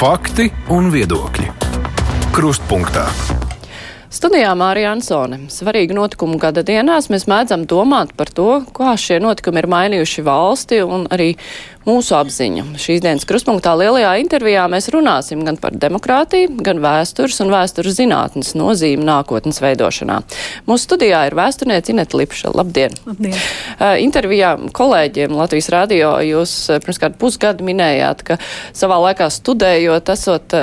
Fakti un viedokļi. Krustpunktā. Studijā Mārija Ansone. Svarīgi notikumu gada dienās mēs mēdzam domāt par to, kā šie notikumi ir mainījuši valsti un arī mūsu apziņu. Šīs dienas kruspunktā lielajā intervijā mēs runāsim gan par demokrātiju, gan vēstures un vēstures zinātnes nozīmi nākotnes veidošanā. Mūsu studijā ir vēsturniece Ineta Lipša. Labdien! Labdien. Uh, intervijā kolēģiem Latvijas radio jūs pirms kādu pusgadu minējāt, ka savā laikā studējot esot,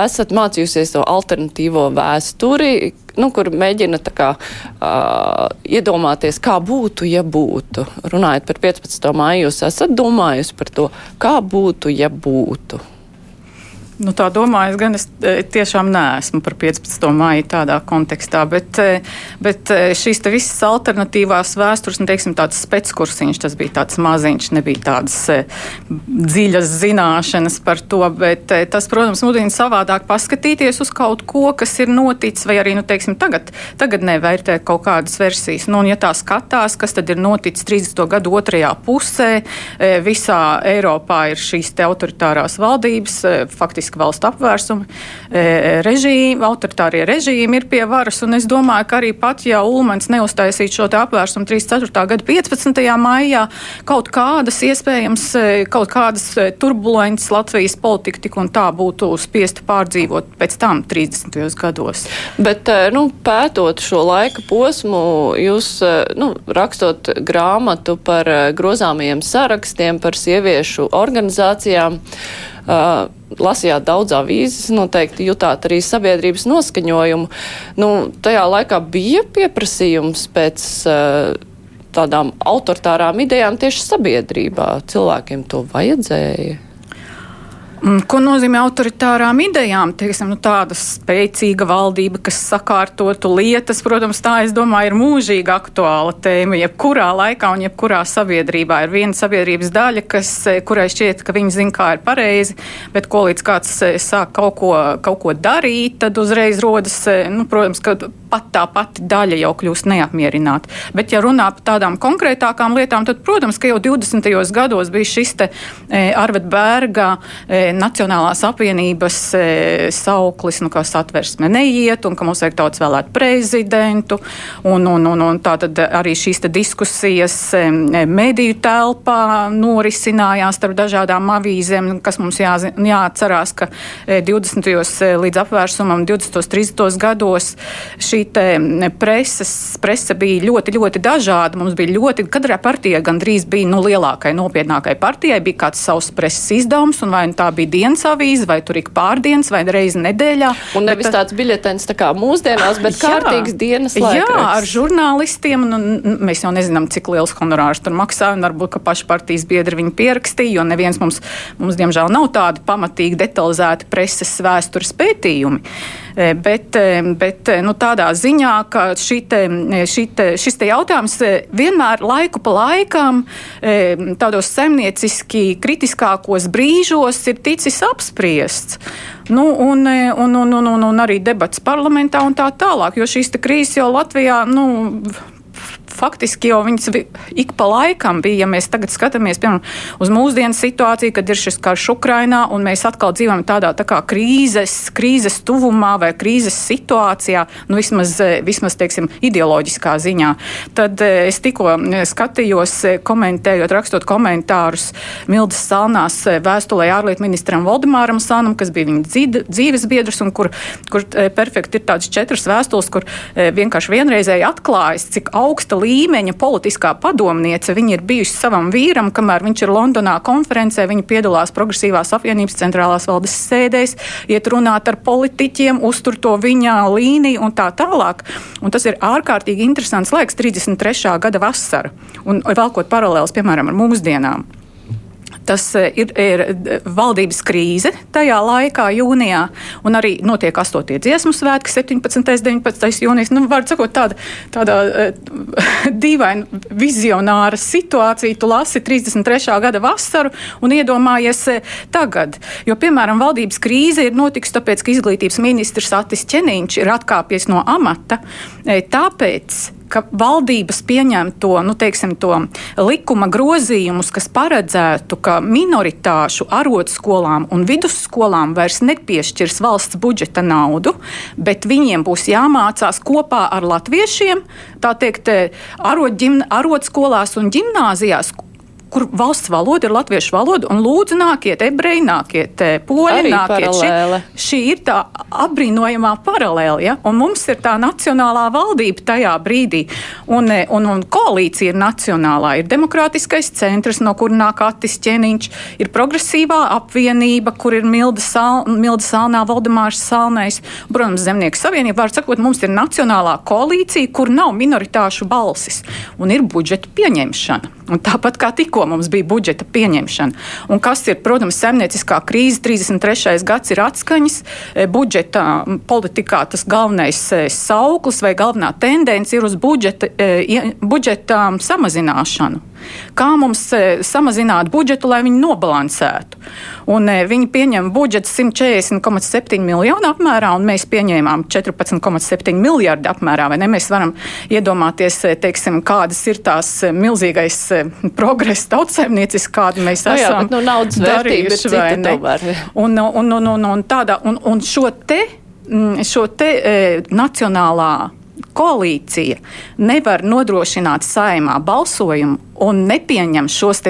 esat mācījusies to alternatīvo vēsturi, nu, kur mēģina kā, uh, iedomāties, kā būtu, ja būtu. Runājot par 15. māju, jūs esat domājusi par to, kā būtu, ja būtu. Nu, tā domāju, gan es e, tiešām neesmu par 15. māju tādā kontekstā, bet, e, bet e, šīs visas alternatīvās vēstures, nu, teiksim, tāds speckursiņš, tas bija tāds maziņš, nebija tādas dziļas zināšanas par to, bet tas, protams, mudina savādāk paskatīties uz kaut ko, kas ir noticis, vai arī, nu, teiksim, tagad, tagad nevērtē kaut kādas versijas. Nu, un, ja tā skatās, kas tad ir noticis 30. gadu otrajā pusē, visā Eiropā ir šīs autoritārās valdības, faktiski faktiski valsts apvērsumi, e, režīmi, autoritārie režīmi ir pie varas. Es domāju, ka arī pat, ja Ulmans neuztaisītu šo apvērsumu 34. gada 15. maijā, kaut kādas iespējams, e, kaut kādas e, turbulences Latvijas politika tik un tā būtu spiesta pārdzīvot pēc tam 30. gados. Bet, nu, pētot šo laika posmu, jūs, nu, rakstot grāmatu par grozāmajiem sarakstiem, par sieviešu organizācijām, uh, lasījāt daudz avīzes, noteikti jutāt arī sabiedrības noskaņojumu. Nu, tajā laikā bija pieprasījums pēc uh, tādām autoritārām idejām tieši sabiedrībā. Cilvēkiem to vajadzēja. Mm, ko nozīmē autoritārām idejām? Teiksim, nu, tāda spēcīga valdība, kas sakārtotu lietas, protams, tā, es domāju, ir mūžīgi aktuāla tēma. Jebkurā laikā un jebkurā sabiedrībā ir viena sabiedrības daļa, kas, eh, kurai šķiet, ka viņi zina, kā ir pareizi, bet ko līdz kāds eh, sāk kaut ko, kaut ko darīt, tad uzreiz rodas, eh, nu, protams, ka pat tā pati daļa jau kļūst neapmierināta. Bet, ja runā par tādām konkrētākām lietām, tad, protams, ka jau 20. gados bija šis te Arved Bērga Nacionālās apvienības e, sauklis, nu, ka satversme neiet un ka mums vajag tautas vēlēt prezidentu. Un, un, un, un tā tad arī šīs diskusijas e, mediju telpā norisinājās starp dažādām avīzēm, kas mums jā, jāatcerās, ka 20. E, līdz apvērsumam 20. 30. gados šī preses, presa bija ļoti, ļoti dažāda. Mums bija ļoti, katrā partijā gandrīz bija nu, lielākai, nopietnākai partijai, bija kāds savs preses izdevums, un vai nu tā bija dienas avīze, vai tur ik pārdienas, vai reizi nedēļā. Un nevis bet, tāds biļetens tā kā mūsdienās, bet jā, kārtīgs dienas laikraksts. Jā, ar žurnālistiem. Nu, mēs jau nezinām, cik liels honorārs tur maksā, un varbūt, ka paši partijas biedri viņu pierakstīja, jo neviens mums, mums diemžēl, nav tādi pamatīgi detalizēti preses vēstures pētījumi. E, bet, e, bet e, nu, tādā ziņā, ka šite, šite, šis te jautājums vienmēr laiku pa laikam tādos saimnieciski kritiskākos brīžos ir ticis apspriests. Nu, un, un, un, un, un arī debats parlamentā un tā tālāk, jo šīs krīzes jau Latvijā nu, faktiski jau viņas ik pa laikam bija, ja mēs tagad skatāmies piemēram, uz mūsdienu situāciju, kad ir šis karš Ukrainā un mēs atkal dzīvojam tādā tā kā krīzes, krīzes tuvumā vai krīzes situācijā, nu vismaz, vismaz teiksim, ideoloģiskā ziņā. Tad eh, es tikko eh, skatījos, eh, komentējot, rakstot komentārus Mildas Salnās vēstulē ārlietu ministram Valdemāram Sanam, kas bija viņa dzīves biedrs un kur, kur perfekti ir tādas četras vēstules, kur vienkārši vienreizēji atklājas, cik augsta līmeņa politiskā padomniece. Viņa ir bijusi savam vīram, kamēr viņš ir Londonā konferencē. Viņa piedalās Progresīvās apvienības centrālās valdes sēdēs, iet runāt ar politiķiem, uztur to viņa līniju un tā tālāk. Un tas ir ārkārtīgi interesants laiks, 33. gada vasara, un velkot paralēlus, piemēram, ar mūsdienām. Tas eh, ir, ir eh, valdības krīze tajā laikā, jūnijā, un arī notiek 8. dziesmu svētki, 17. un 19. jūnijas. Nu, var sakot, tāda, tāda uh, dīvaina vizionāra situācija. Tu lasi 33. gada vasaru un iedomājies tagad. Jo, piemēram, valdības krīze ir notikusi tāpēc, ka izglītības ministrs Atis Čeniņš ir atkāpies no amata. Tāpēc, ka valdības pieņemto nu, teiksim, likuma grozījumus, kas paredzētu, ka minoritāšu arotskolām un vidusskolām vairs nepiešķirs valsts budžeta naudu, bet viņiem būs jāmācās kopā ar latviešiem, tā teikt, arotskolās un gimnāzijās, kur valsts valoda ir latviešu valoda, un lūdzu nākiet, ebreji, nākiet, poļi, nākiet. Šī, šī ir tā apbrīnojamā paralēle, ja? un mums ir tā nacionālā valdība tajā brīdī, un, eh, un, un koalīcija ir nacionālā, ir demokrātiskais centrs, no kur nāk Atis ķeniņš, ir progresīvā apvienība, kur ir Milda, Sal, Milda Salnā, Valdemārs Salnais, protams, Zemnieku savienība, var sakot, mums ir nacionālā koalīcija, kur nav minoritāšu balsis, un ir budžeta pieņemšana. Un tāpat kā tikko mums bija budžeta pieņemšana. Un kas ir, protams, saimnieciskā krīze, 33. gads ir atskaņas. E, Budžeta politikā tas galvenais e, sauklis vai galvenā tendence ir uz budžeta, e, budžeta samazināšanu. Kā mums e, samazināt budžetu, lai viņi nobalansētu? Un, e, viņi pieņem budžetu 140,7 miljonu apmērā, un mēs pieņēmām 14,7 miljardu apmērā. Mēs varam iedomāties, e, teiksim, kādas ir tās milzīgais progress tautsēmnieciski, kādu mēs Nu jā, esam bet, nu, naudas vērtība ir cita tomēr. Un, un, un, un, un, tādā, un, un šo te, mm, šo te e, nacionālā koalīcija nevar nodrošināt saimā balsojumu un nepieņem šos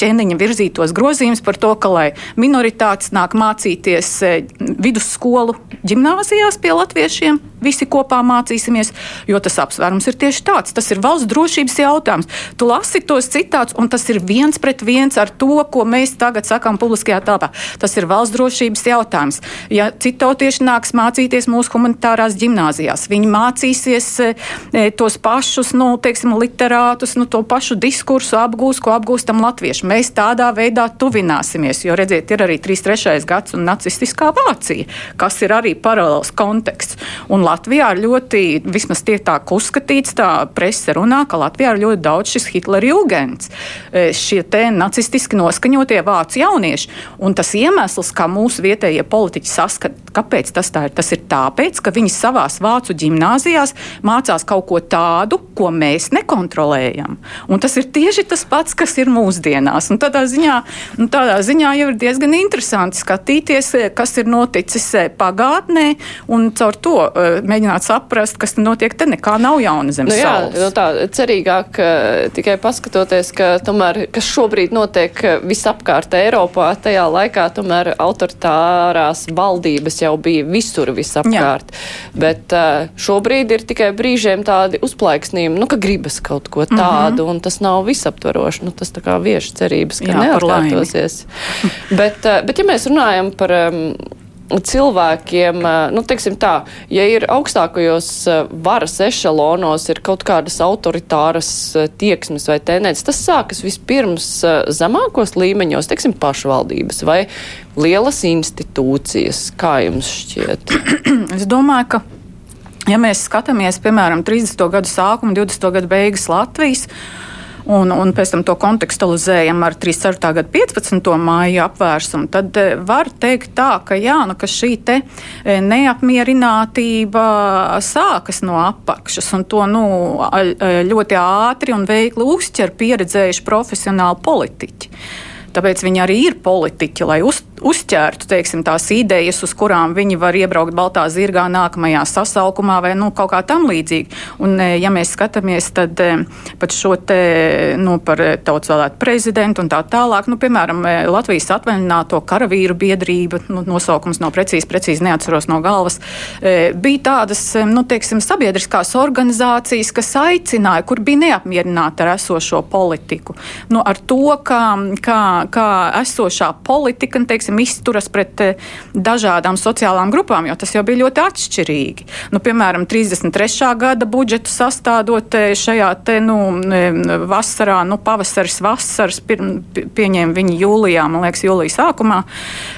ķēniņa virzītos grozījumus par to, ka lai minoritātes nāk mācīties e, vidusskolu gimnāzijās pie latviešiem, visi kopā mācīsimies, jo tas apsvērums ir tieši tāds. Tas ir valsts drošības jautājums. Tu lasi tos citātus, un tas ir viens pret viens ar to, ko mēs tagad sakām publiskajā telpā. Tas ir valsts drošības jautājums. Ja citautieši nāks mācīties mūsu humanitārās gimnāzijās, viņi mācīsies e, e, tos pašus, nu, teiksim, literātus, nu, to pašu diskursu apgūs, ko apgūstam latvieši. Mēs tādā veidā tuvināsimies, jo, redziet, ir arī 3. gads un nacistiskā Vācija, kas ir arī paralēls konteksts. Un Latvijā ļoti, vismaz tiek tā uzskatīts, tā prese runā, ka Latvijā ir ļoti daudz šis Hitlera ilgens, šie te nacistiski noskaņotie vācu jaunieši. Un tas iemesls, kā mūsu vietējie politiķi saskata, kāpēc tas tā ir, tas ir tāpēc, ka viņi savās vācu gimnāzijās mācās kaut ko tādu, ko mēs nekontrolējam. Un tas ir tieši tas pats, kas ir mūsdienās. Un tādā, ziņā, un tādā ziņā jau ir diezgan interesanti skatīties, kas ir noticis eh, pagātnē, un caur to uh, mēģināt saprast, kas notiek te. Nekā nav jauna zem Nu, jā, nu tā cerīgāk eh, tikai paskatoties, ka tomēr, kas šobrīd notiek eh, visapkārt Eiropā, tajā laikā tomēr autoritārās valdības jau bija visur visapkārt. Jā. Bet eh, šobrīd ir tikai brīžiem tādi uzplaiksnījumi, nu, ka gribas kaut ko Mhm. tādu, mm -hmm. un tas nav visaptvaroši. Nu, tas tā kā vieš cerības, ka neatkārtosies. bet, eh, bet, ja mēs runājam par cilvēkiem, eh, nu, teiksim tā, ja ir augstākajos eh, varas ešalonos, ir kaut kādas autoritāras tieksmes vai tendences, tas sākas vispirms zemākos līmeņos, teiksim, pašvaldības vai lielas institūcijas. Kā jums šķiet? Es domāju, ka, ja mēs skatāmies, piemēram, 30. gadu sākumu, 20. gadu beigas Latvijas, un, un pēc tam to kontekstualizējam ar 34. gada 15. māju apvērsumu, tad eh, var teikt tā, ka, jā, nu, ka šī te eh, neapmierinātība sākas no apakšas, un to nu, ļoti ātri un veikli uzķer pieredzējuši profesionāli politiķi. Tāpēc viņi arī ir politiķi, lai uz, uzķertu teiksim, tās idejas, uz kurām viņi var iebraukt Baltā zirgā nākamajā sasaukumā vai nu, kaut kā tam līdzīgi. Un, e, ja mēs skatāmies tad, e, pat šo te, nu, par e, tautas vēlētu prezidentu un tā tālāk, nu, piemēram, Latvijas atvaļināto karavīru biedrība, nu, nosaukums nav precīzi, precīzi neatceros no galvas, bija tādas nu, teiksim, sabiedriskās organizācijas, kas aicināja, kur bija neapmierināti ar esošo politiku. Nu, ar to, kā, kā, kā esošā politika nu, teiksim, izturas pret eh, dažādām sociālām grupām, jo tas jau bija ļoti atšķirīgi. Nu, piemēram, 33. gada budžetu sastādot eh, šajā te, nu, vasarā, nu, pavasaris, vasaras, pieņēma viņi jūlijā, man liekas, jūlijas sākumā,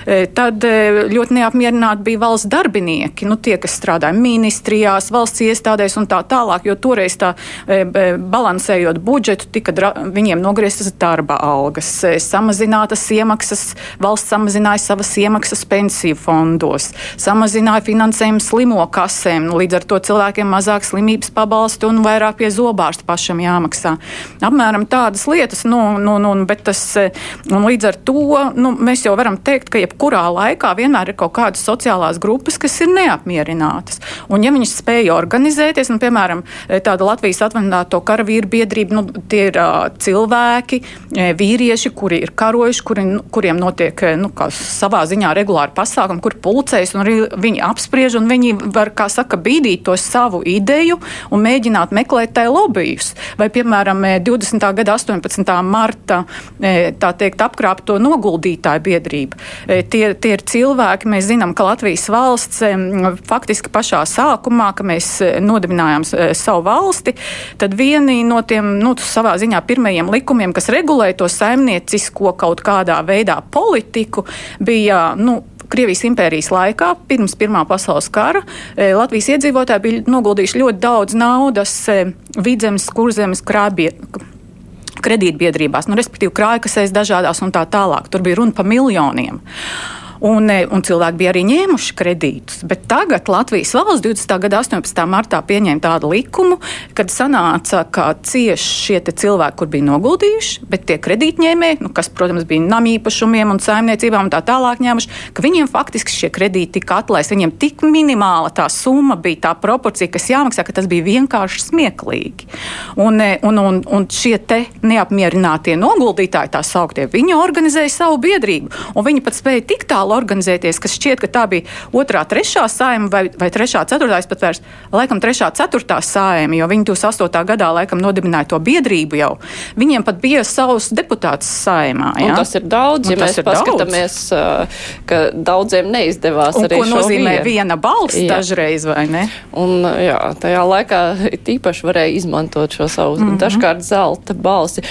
eh, tad ļoti neapmierināti bija valsts darbinieki, nu, tie, kas strādāja ministrijās, valsts iestādēs un tā tālāk, jo toreiz tā balansējot budžetu, tika viņiem nogrieztas darba algas, eh, samazinātas iemaksas, valsts samazināja savas iemaksas pensiju fondos, samazināja finansējumu slimo kasēm, līdz ar to cilvēkiem mazāk slimības pabalstu un vairāk pie zobārsta pašam jāmaksā. Apmēram tādas lietas, nu, nu, nu, bet tas, un līdz ar to nu, mēs jau varam teikt, ka jebkurā laikā vienmēr ir kaut kādas sociālās grupas, kas ir neapmierinātas. Un ja viņas spēja organizēties, nu, piemēram, tāda Latvijas atvaļināto karavīru biedrība, nu, tie ir uh, cilvēki, vīrieši, kuri ir karojuši, kuri, nu, kuriem notiek nu, savā ziņā regulāri pasākumi, kur pulcējas un arī viņi apspriež un viņi var, kā saka, bīdīt to savu ideju un mēģināt meklēt tai lobbyus. Vai, piemēram, 20. gada 18. marta tā teikt apkrāpto noguldītāju biedrība. Tie, tie ir cilvēki, mēs zinām, ka Latvijas valsts faktiski pašā sākumā, ka mēs nodibinājām savu valsti, tad vieni no tiem, nu, savā ziņā pirmajiem likumiem, kas regulē to saimniecisko kaut kādā veidā politiku, bija, nu, Krievijas impērijas laikā, pirms Pirmā pasaules kara, Latvijas iedzīvotāji bija noguldījuši ļoti daudz naudas vidzemes, kurzemes krābie, kredītbiedrībās, nu, respektīvi krājkasēs dažādās un tā tālāk. Tur bija runa par miljoniem. Un, e, un cilvēki bija arī ņēmuši kredītus. Bet tagad Latvijas valsts 20. gada 18. martā pieņēma tādu likumu, kad sanāca, ka cieši šie cilvēki, kur bija noguldījuši, bet tie kredītņēmēji, nu, kas, protams, bija namīpašumiem un saimniecībām un tā tālāk ņēmuši, ka viņiem faktiski šie kredīti tika atlaisti. Viņiem tik minimāla tā summa bija tā proporcija, kas jāmaksā, ka tas bija vienkārši smieklīgi. Un, e, un, un, un šie te neapmierinātie noguldītāji, tā sauktie, viņi organizēja savu biedrību, un viņi pat spēja tik tālu atkal organizēties, kas šķiet, ka tā bija otrā, trešā saima vai, vai trešā, ceturtā, pat vairs, laikam trešā, ceturtā saima, jo viņi 2008. gadā laikam nodibināja to biedrību jau. Viņiem pat bija savs deputāts saimā. Ja? Tas ir daudz, ja mēs paskatāmies, daudz. ka daudziem neizdevās Un arī. Ko nozīmē vienu. viena balss jā. dažreiz, vai ne? Un jā, tajā laikā tīpaši varēja izmantot šo savu mm -hmm. dažkārt zelta balsi.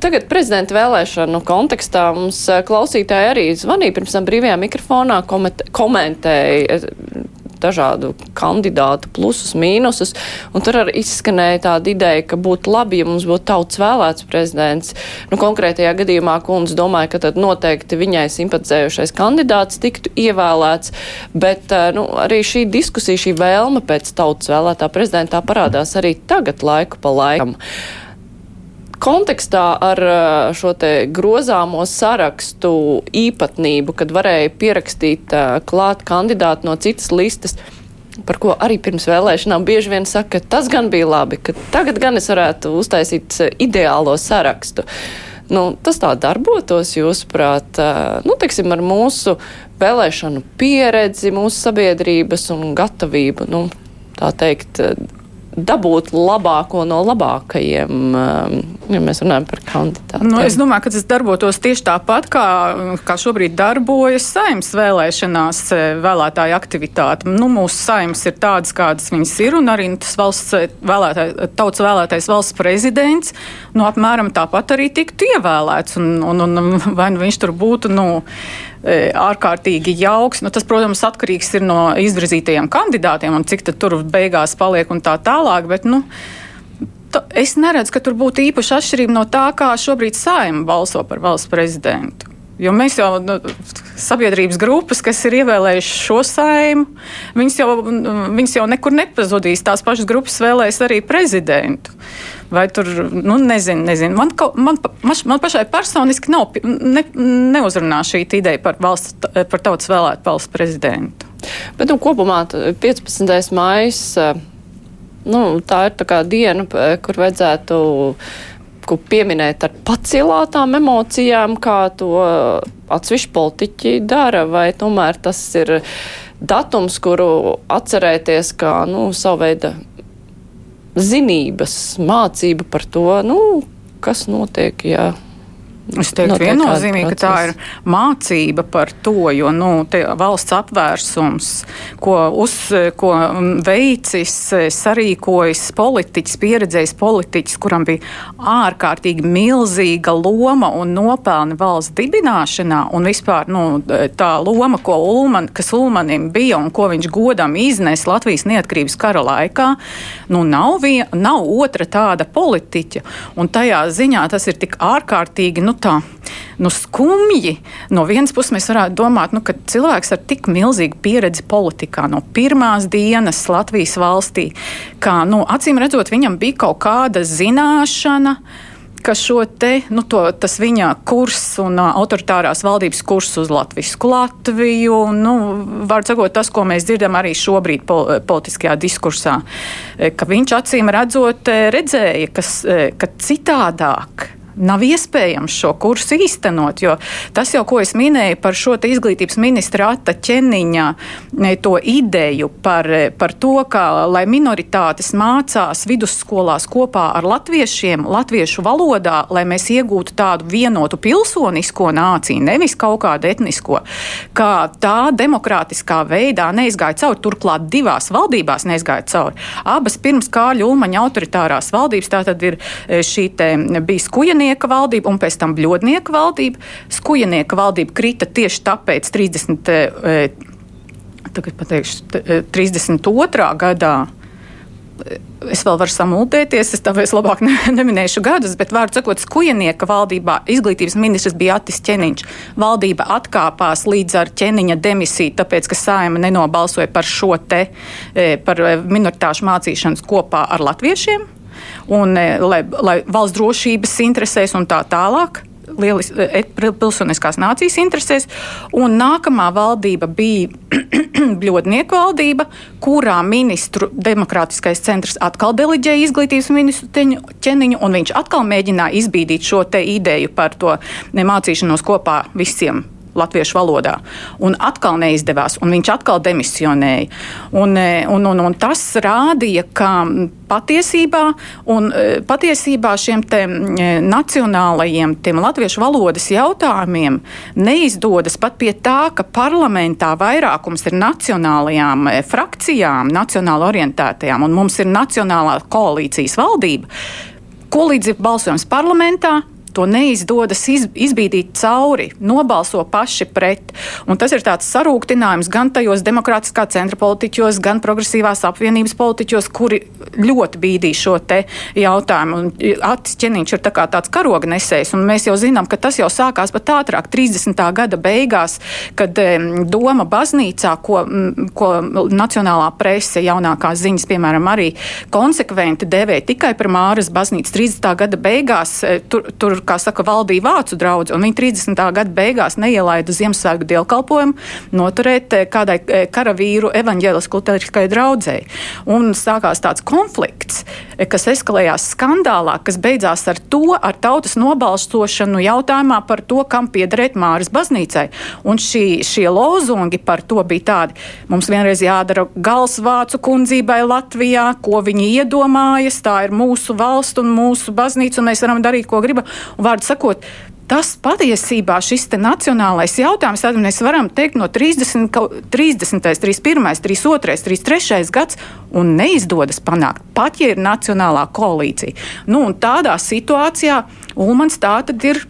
Tagad prezidenta vēlēšanu kontekstā mums klausītāji arī zvanīja pirms tam brīvajām mikrofonā komentēja eh, dažādu kandidātu plusus, mīnusus. Tur arī izskanēja tāda ideja, ka būtu labi, ja mums būtu tauts vēlēts prezidents. Nu, konkrētajā gadījumā kundze domāja, ka tad noteikti viņai simpatizējušais kandidāts tiktu ievēlēts, bet eh, nu, arī šī diskusija, šī vēlme pēc tautas vēlētā prezidentā parādās arī tagad laiku pa laikam. Uh, kontekstā ar šo te grozāmo sarakstu īpatnību, kad varēja pierakstīt klāt kandidātu no citas listas, par ko arī pirms vēlēšanām bieži vien saka, ka tas gan bija labi, ka tagad gan es varētu uztaisīt ideālo sarakstu. Nu, tas tā darbotos, jūsuprāt, nu, teiksim, ar mūsu vēlēšanu pieredzi, mūsu sabiedrības un gatavību, nu, tā teikt, dabūt labāko no labākajiem, um, ja mēs runājam par kandidātiem? Nu, es domāju, ka tas darbotos tieši tāpat, kā, kā šobrīd darbojas saimnes vēlēšanās e, vēlētāju aktivitāte. Nu, mūsu saimnes ir tādas, kādas viņas ir, un arī tas valsts e, vēlētāj, tautas vēlētais valsts prezidents, nu, apmēram tāpat arī tiktu ievēlēts, un, un, un vai nu viņš tur būtu, nu, ārkārtīgi jauks. Nu, tas, protams, atkarīgs ir no izvirzītajiem kandidātiem un cik tur beigās paliek un tā tālāk. Bet, nu, Es neredzu, ka tur būtu īpaša atšķirība no tā, kā šobrīd saima balso par valsts prezidentu. Jo mēs jau nu, sabiedrības grupas, kas ir ievēlējušas šo saimu, viņas jau, viņas jau nekur nepazudīs. Tās pašas grupas vēlēs arī prezidentu. Vai tur, nu, nezinu, nezinu. Man, man, man, man pašai personiski nav, ne, neuzrunā šī ideja par, valsts, par tautas vēlētu valsts prezidentu. Bet nu, kopumā 15. maija nu, tā ir tā diena, kur vajadzētu ko pieminēt ar pacilātām emocijām, kā to atsevišķi politiķi dara, vai tomēr tas ir datums, kuru atcerēties kā nu, savu veidu zinības, mācība par to, nu, kas notiek, ja Es teiktu, viennozīmīgi, ka tā ir mācība par to, jo nu, valsts apvērsums, ko, uz, ko veicis, sarīkojis politiķis, pieredzējis politiķis, kuram bija ārkārtīgi milzīga loma un nopelni valsts dibināšanā, un vispār nu, tā loma, ko Ulman, kas Ulmanim bija un ko viņš godam iznes Latvijas neatkarības kara laikā, nu, nav, vien, nav otra tāda politiķa. Un tajā ziņā tas ir tik ārkārtīgi. Nu, nu, tā nu, skumji. No vienas puses, mēs varētu domāt, nu, ka cilvēks ar tik milzīgu pieredzi politikā no pirmās dienas Latvijas valstī, kā nu, acīm redzot, viņam bija kaut kāda zināšana ka šo te, nu, to, tas viņa kurs un uh, autoritārās valdības kurs uz Latviju, Latviju nu, var sakot, tas, ko mēs dzirdam arī šobrīd pol, politiskajā diskursā, ka viņš acīm redzot redzēja, kas, ka citādāk nav iespējams šo kursu īstenot. Jo tas jau, ko es minēju par šo izglītības ministra Ata ķeniņa to ideju par, par to, ka lai minoritātes mācās vidusskolās kopā ar latviešiem, latviešu valodā, lai mēs iegūtu tādu vienotu pilsonisko nāciju, nevis kaut kādu etnisko, ka tā demokrātiskā veidā neizgāja cauri. Turklāt divās valdībās neizgāja cauri. Abas pirms Kāļa Ulmaņa autoritārās valdības, tā tad ir šī bija skujanieka Skujanieka valdība un pēc tam Bļodnieka valdība. Skujanieka valdība krita tieši tāpēc 30. Eh, tagad pateikšu, 32. Eh, gadā. Es vēl varu samultēties, es tāpēc labāk ne, neminēšu gadus, bet vārdu sakot, skujanieka valdībā izglītības ministrs bija Atis Čeniņš. Valdība atkāpās līdz ar ķeniņa demisiju, tāpēc, ka saima nenobalsoja par šo te, par minoritāšu mācīšanas kopā ar latviešiem un e, lai, lai valsts drošības interesēs un tā tālāk lielis, e, pilsoniskās nācijas interesēs. Un nākamā valdība bija Bļodnieku valdība, kurā ministru demokrātiskais centrs atkal deleģēja izglītības ministru ķeniņu, un viņš atkal mēģināja izbīdīt šo ideju par to mācīšanos kopā visiem latviešu valodā. Un atkal neizdevās, un viņš atkal demisionēja. Un, e, un, un, un tas rādīja, ka patiesībā, un, e, patiesībā šiem te e, nacionālajiem, tiem latviešu valodas jautājumiem neizdodas pat pie tā, ka parlamentā vairākums ir nacionālajām frakcijām, nacionāli orientētajām, un mums ir nacionālā koalīcijas valdība. Ko līdz ir balsojums parlamentā, to neizdodas iz, izbīdīt cauri, nobalso paši pret. Un tas ir tāds sarūktinājums gan tajos demokrātiskā centra politiķos, gan progresīvās apvienības politiķos, kuri ļoti bīdīja šo jautājumu. Un Atis ķeniņš ir tā tāds karoga nesējs, un mēs jau zinām, ka tas jau sākās pat ātrāk, 30. gada beigās, kad Doma baznīcā, ko, ko Nacionālā prese, jaunākās ziņas, piemēram, arī konsekventi devēja tikai par Māras baznīcu 30. gada beigās, e, tur, tur kā saka, valdīja vācu draugs, un viņi 30. gada beigās neielaida Ziemassvētku dievkalpojumu noturēt eh, kādai eh, karavīru evaņģēlisku luteriskai draudzēji. Un sākās tāds konflikts, eh, kas eskalējās skandālā, kas beidzās ar to, ar tautas nobalstošanu jautājumā par to, kam piederēt Māras baznīcai. Un šī, šie lozungi par to bija tādi, mums vienreiz jādara gals vācu kundzībai Latvijā, ko viņi iedomājas, tā ir mūsu valsts un mūsu baznīca, un mēs varam darīt, ko gribam. Un, vārdu sakot, tas patiesībā šis nacionālais jautājums, tad mēs varam teikt no 30, 30 31, 32, 33 gads, un neizdodas panākt, pat ja ir nacionālā koalīcija. Nu, tādā situācijā Ulmans tā tad ir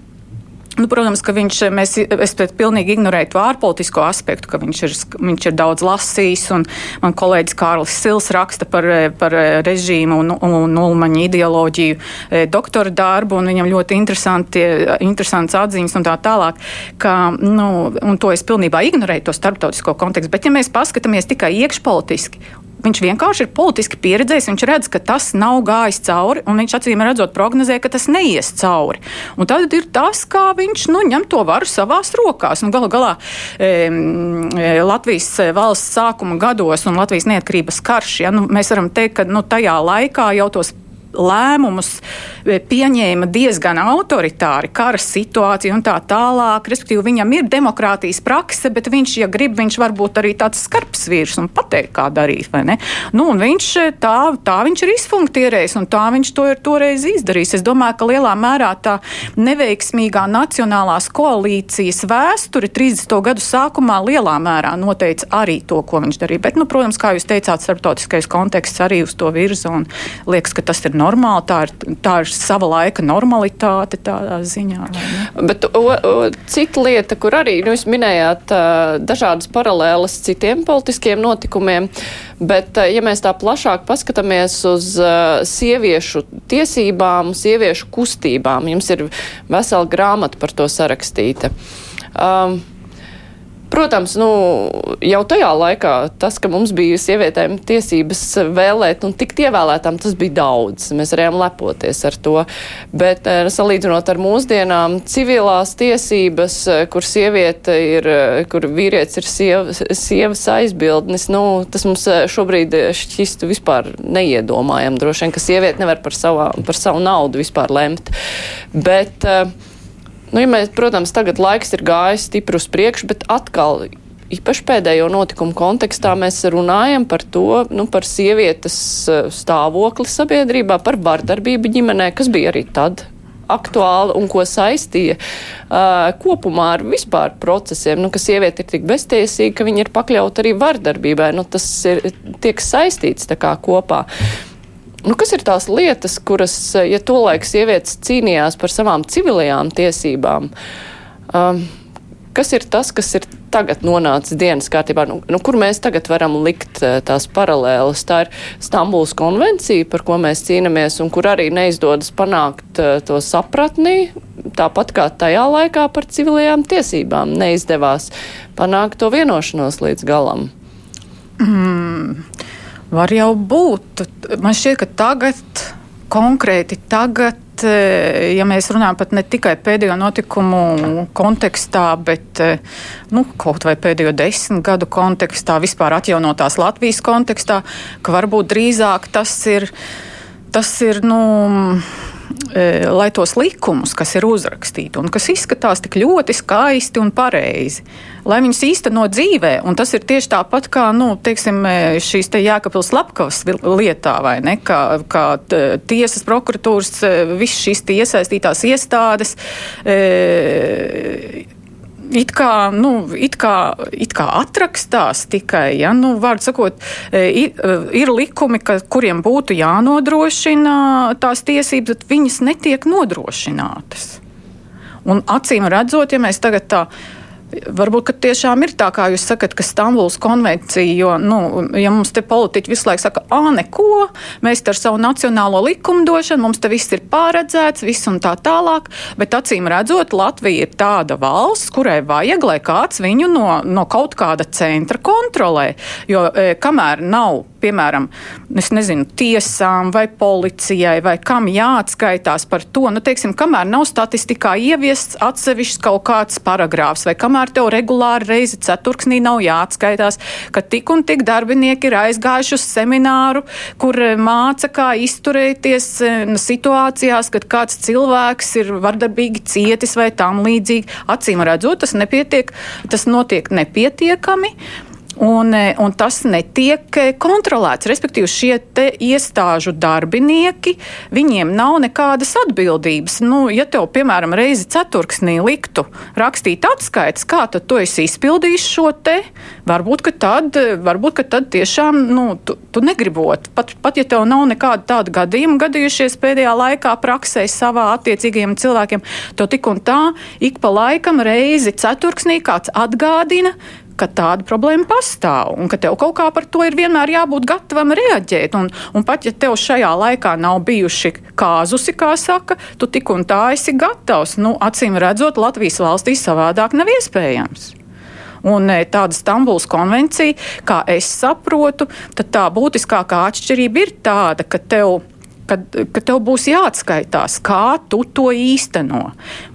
Nu, protams, ka viņš, mēs, es pilnīgi ignorēju to ārpolitisko aspektu, ka viņš ir, viņš ir daudz lasījis, un man kolēģis Kārlis Sils raksta par, par režīmu un, un ulmaņa ideoloģiju e, doktora darbu, un viņam ļoti interesants atziņas un tā tālāk, ka, nu, un to es pilnībā ignorēju, to starptautisko kontekstu, bet ja mēs paskatāmies tikai iekšpolitiski Viņš vienkārši ir politiski pieredzējis, viņš redz, ka tas nav gājis cauri, un viņš acīm redzot prognozē, ka tas neies cauri. Un tad ir tas, kā viņš nu, ņem to varu savās rokās. Nu, Galu galā e, Latvijas valsts sākuma gados un Latvijas neatkarības karš, ja, nu, mēs varam teikt, ka nu, tajā laikā jau tos lēmumus e, pieņēma diezgan autoritāri, kara situācija un tā tālāk. Respektīvi, viņam ir demokrātijas prakse, bet viņš, ja grib, viņš var būt arī tāds skarbs vīrs un pateikt, kā darīt. Nu, viņš e, tā, tā viņš ir izfunktierējis un tā viņš to ir toreiz izdarījis. Es domāju, ka lielā mērā tā neveiksmīgā nacionālās koalīcijas vēsture 30. gadu sākumā lielā mērā noteica arī to, ko viņš darīja. Bet, nu, protams, kā jūs teicāt, starptautiskais konteksts arī uz to virza un liekas, ka tas ir normāli normāli, tā ir, tā ir sava laika normalitāte tādā ziņā. Bet o, o, cita lieta, kur arī nu, jūs minējāt dažādas paralēlas citiem politiskiem notikumiem, bet ja mēs tā plašāk paskatāmies uz sieviešu tiesībām, sieviešu kustībām, jums ir vesela grāmata par to sarakstīta. Um, Protams, nu, jau tajā laikā tas, ka mums bija sievietēm tiesības vēlēt un tikt ievēlētām, tas bija daudz. Mēs varējām lepoties ar to. Bet eh, salīdzinot ar mūsdienām, civilās tiesības, eh, kur sieviete ir, eh, kur vīrietis ir sieva, sievas aizbildnis, nu, tas mums šobrīd šķistu vispār neiedomājam. Droši vien, ka sieviete nevar par, savā, par savu naudu vispār lemt. Bet, uh, Nu, ja mēs, protams, tagad laiks ir gājis stipri uz priekšu, bet atkal īpaši pēdējo notikumu kontekstā mēs runājam par to, nu, par sievietes eh, stāvokli sabiedrībā, par vardarbību ģimenē, kas bija arī tad aktuāli un ko saistīja uh, kopumā ar vispār procesiem, nu, ka sieviete ir tik beztiesīga, ka viņa ir pakļauta arī vardarbībai. Nu, tas ir, tiek saistīts tā kā kopā. Nu, kas ir tās lietas, kuras, ja tolaik sievietes cīnījās par savām civilajām tiesībām, um, kas ir tas, kas ir tagad nonācis dienas kārtībā, nu, nu, kur mēs tagad varam likt uh, tās paralēlas? Tā ir Stambuls konvencija, par ko mēs cīnāmies, un kur arī neizdodas panākt uh, to sapratni, tāpat kā tajā laikā par civilajām tiesībām neizdevās panākt to vienošanos līdz galam. Mm. Var jau būt. Man šķiet, ka tagad, konkrēti tagad, e, ja mēs runājam pat ne tikai pēdējo notikumu kontekstā, bet e, nu, kaut vai pēdējo desmit gadu kontekstā, vispār atjaunotās Latvijas kontekstā, ka varbūt drīzāk tas ir. Tas ir nu, lai tos likumus, kas ir uzrakstīti un kas izskatās tik ļoti skaisti un pareizi, lai viņus īstenot dzīvē. Un tas ir tieši tāpat kā nu, teiksim, šīs te Jēkabils Lapkavas lietā, vai ne? Kā, kā tiesas, prokuratūras, visas šīs iesaistītās iestādes. E, it kā, nu, it kā, it kā atrakstās tikai, ja, nu, vārdu sakot, e, ir, e, ir likumi, ka, kuriem būtu jānodrošina tās tiesības, bet viņas netiek nodrošinātas. Un acīm redzot, ja mēs tagad tā Varbūt tiešām ir tā, kā jūs sakat, ka Stambuls konvencija, jo, nu, ja mums te politiķi visu laiku saka, ah, neko, mēs ar savu nacionālo likumdošanu, mums te viss ir pārredzēts, viss un tā tālāk, bet acīm redzot, Latvija ir tāda valsts, kurai vajag, lai kāds viņu no, no kaut kāda centra kontrolē, jo e, kamēr nav piemēram, es nezinu, tiesām vai policijai vai kam jāatskaitās par to, nu, teiksim, kamēr nav statistikā ieviests atsevišķs kaut kāds paragrāfs vai kamēr tev regulāri reizi ceturksnī nav jāatskaitās, ka tik un tik darbinieki ir aizgājuši uz semināru, kur eh, māca, kā izturēties eh, situācijās, kad kāds cilvēks ir vardarbīgi cietis vai tam līdzīgi. Acīm redzot, tas nepietiek, tas notiek nepietiekami. Un, e, un tas netiek e, kontrolēts. Respektīvi, šie iestāžu darbinieki, viņiem nav nekādas atbildības. Nu, ja tev, piemēram, reizi ceturksnī liktu rakstīt atskaites, kā tad tu esi izpildījis šo te, varbūt, ka tad, varbūt, ka tad tiešām nu, tu, tu negribot. Pat, pat ja tev nav nekāda tāda gadījuma gadījušies pēdējā laikā praksē savā attiecīgajiem cilvēkiem, to tik un tā ik pa laikam reizi ceturksnī kāds atgādina, ka tāda problēma pastāv un ka tev kaut kā par to ir vienmēr jābūt gatavam reaģēt. Un, un pat ja tev šajā laikā nav bijuši kāzusi, kā saka, tu tik un tā esi gatavs. Nu, acīm redzot, Latvijas valstī savādāk nav iespējams. Un e, tāda Stambuls konvencija, kā es saprotu, tad tā būtiskākā atšķirība ir tāda, ka tev kad, kad tev būs jāatskaitās, kā tu to īsteno.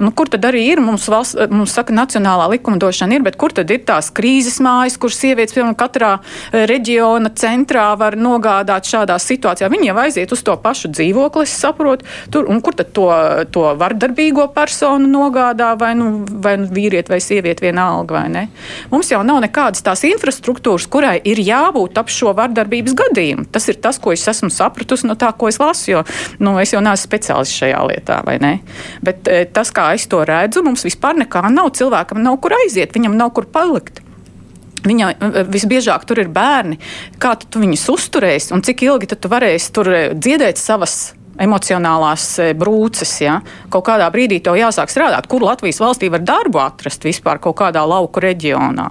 Nu, kur tad arī ir? Mums, valsts, mums saka, nacionālā likumdošana ir, bet kur tad ir tās krīzes mājas, kur sievietes, piemēram, katrā eh, reģiona centrā var nogādāt šādā situācijā? Viņi jau aiziet uz to pašu dzīvokli, es saprotu, tur, un kur tad to, to vardarbīgo personu nogādā, vai nu, vai nu vīrieti vai sievieti vienalga, vai ne? Mums jau nav nekādas tās infrastruktūras, kurai ir jābūt ap šo vardarbības gadījumu. Tas ir tas, ko es esmu sapratusi no tā, ko es lasu lasu, jo nu, es jau neesmu speciālists šajā lietā? Bet e, tas, kā es to redzu, mums vispār nekā nav. Cilvēkam nav kur aiziet, viņam nav kur palikt. Viņa e, visbiežāk tur ir bērni. Kā tu viņus uzturēsi un cik ilgi tu varēsi tur e, dziedēt savas emocionālās brūces. Ja? Kaut kādā brīdī tev jāsāk strādāt, kur Latvijas valstī var darbu atrast vispār kaut kādā lauku reģionā.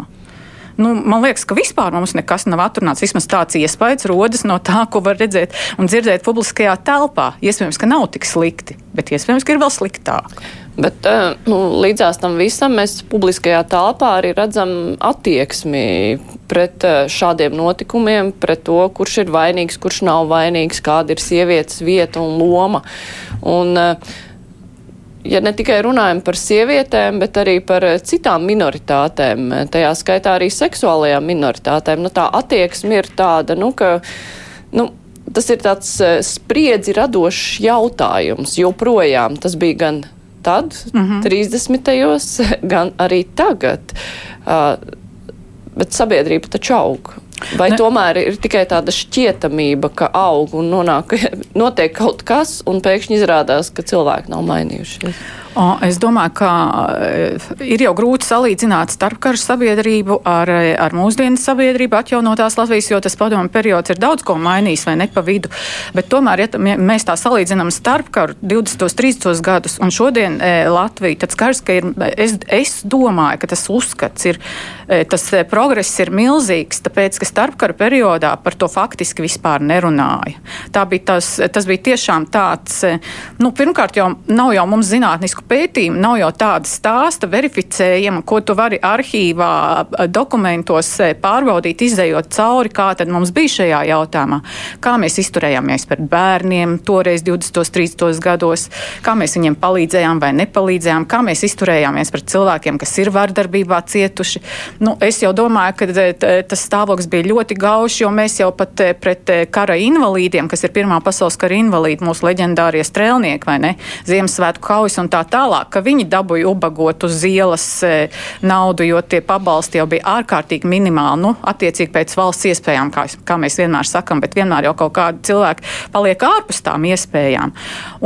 Nu, man liekas, ka vispār mums nekas nav atrunāts. Vismaz tāds iespējas rodas no tā, ko var redzēt un dzirdēt publiskajā telpā. Iespējams, ka nav tik slikti, bet iespējams, ka ir vēl sliktāk. Bet eh, nu, līdzās tam visam mēs publiskajā telpā arī redzam attieksmi pret eh, šādiem notikumiem, pret to, kurš ir vainīgs, kurš nav vainīgs, kāda ir sievietes vieta un loma. Un, uh, ja ne tikai runājam par sievietēm, bet arī par eh, citām minoritātēm, eh, tajā skaitā arī seksuālajām minoritātēm, nu, tā attieksme ir tāda, nu, ka, nu, tas ir tāds eh, spriedzi radošs jautājums, joprojām tas bija gan tad, mm -hmm. 30. gan arī tagad. Uh, bet sabiedrība taču aug. Vai ne. tomēr ir tikai tāda šķietamība, ka aug un nonāk, notiek kaut kas, un pēkšņi izrādās, ka cilvēki nav mainījušies? Es domāju, ka eh, ir jau grūti salīdzināt starpkaru sabiedrību ar, eh, ar mūsdienu sabiedrību atjaunotās Latvijas, jo tas padomu periods ir daudz ko mainījis vai ne pa vidu. Bet tomēr, ja mēs tā salīdzinām starpkaru 20. 30. gadus un šodien e, Latviju, tad skars, ka ir, es, es domāju, ka tas uzskats ir, e, tas progress ir milzīgs, tāpēc, ka starpkaru periodā par to faktiski vispār nerunāja. Tā bija tas, tas bija tiešām tāds, nu, pirmkārt jau nav jau mums zinātnisku pētījumu, nav jau tāda stāsta verificējama, ko tu vari arhīvā dokumentos pārbaudīt, izējot cauri, kā tad mums bija šajā jautājumā. Kā mēs izturējāmies pret bērniem toreiz 20. 30. gados, kā mēs viņiem palīdzējām vai nepalīdzējām, kā mēs izturējāmies pret cilvēkiem, kas ir vardarbībā cietuši. Nu, es jau domāju, ka tas stāvoklis bija ļoti gaušs, jo mēs jau pat pret kara invalīdiem, kas ir Pirmā pasaules kara invalīdi, mūsu leģendārie strēlnieki vai ne, Ziemassvētku kaujas un tā tālāk, ka viņi dabūja ubagot uz ielas e, naudu, jo tie pabalsti jau bija ārkārtīgi minimāli, nu, attiecīgi pēc valsts iespējām, kā, kā mēs vienmēr sakam, bet vienmēr jau kaut kādi cilvēki paliek ārpus tām iespējām.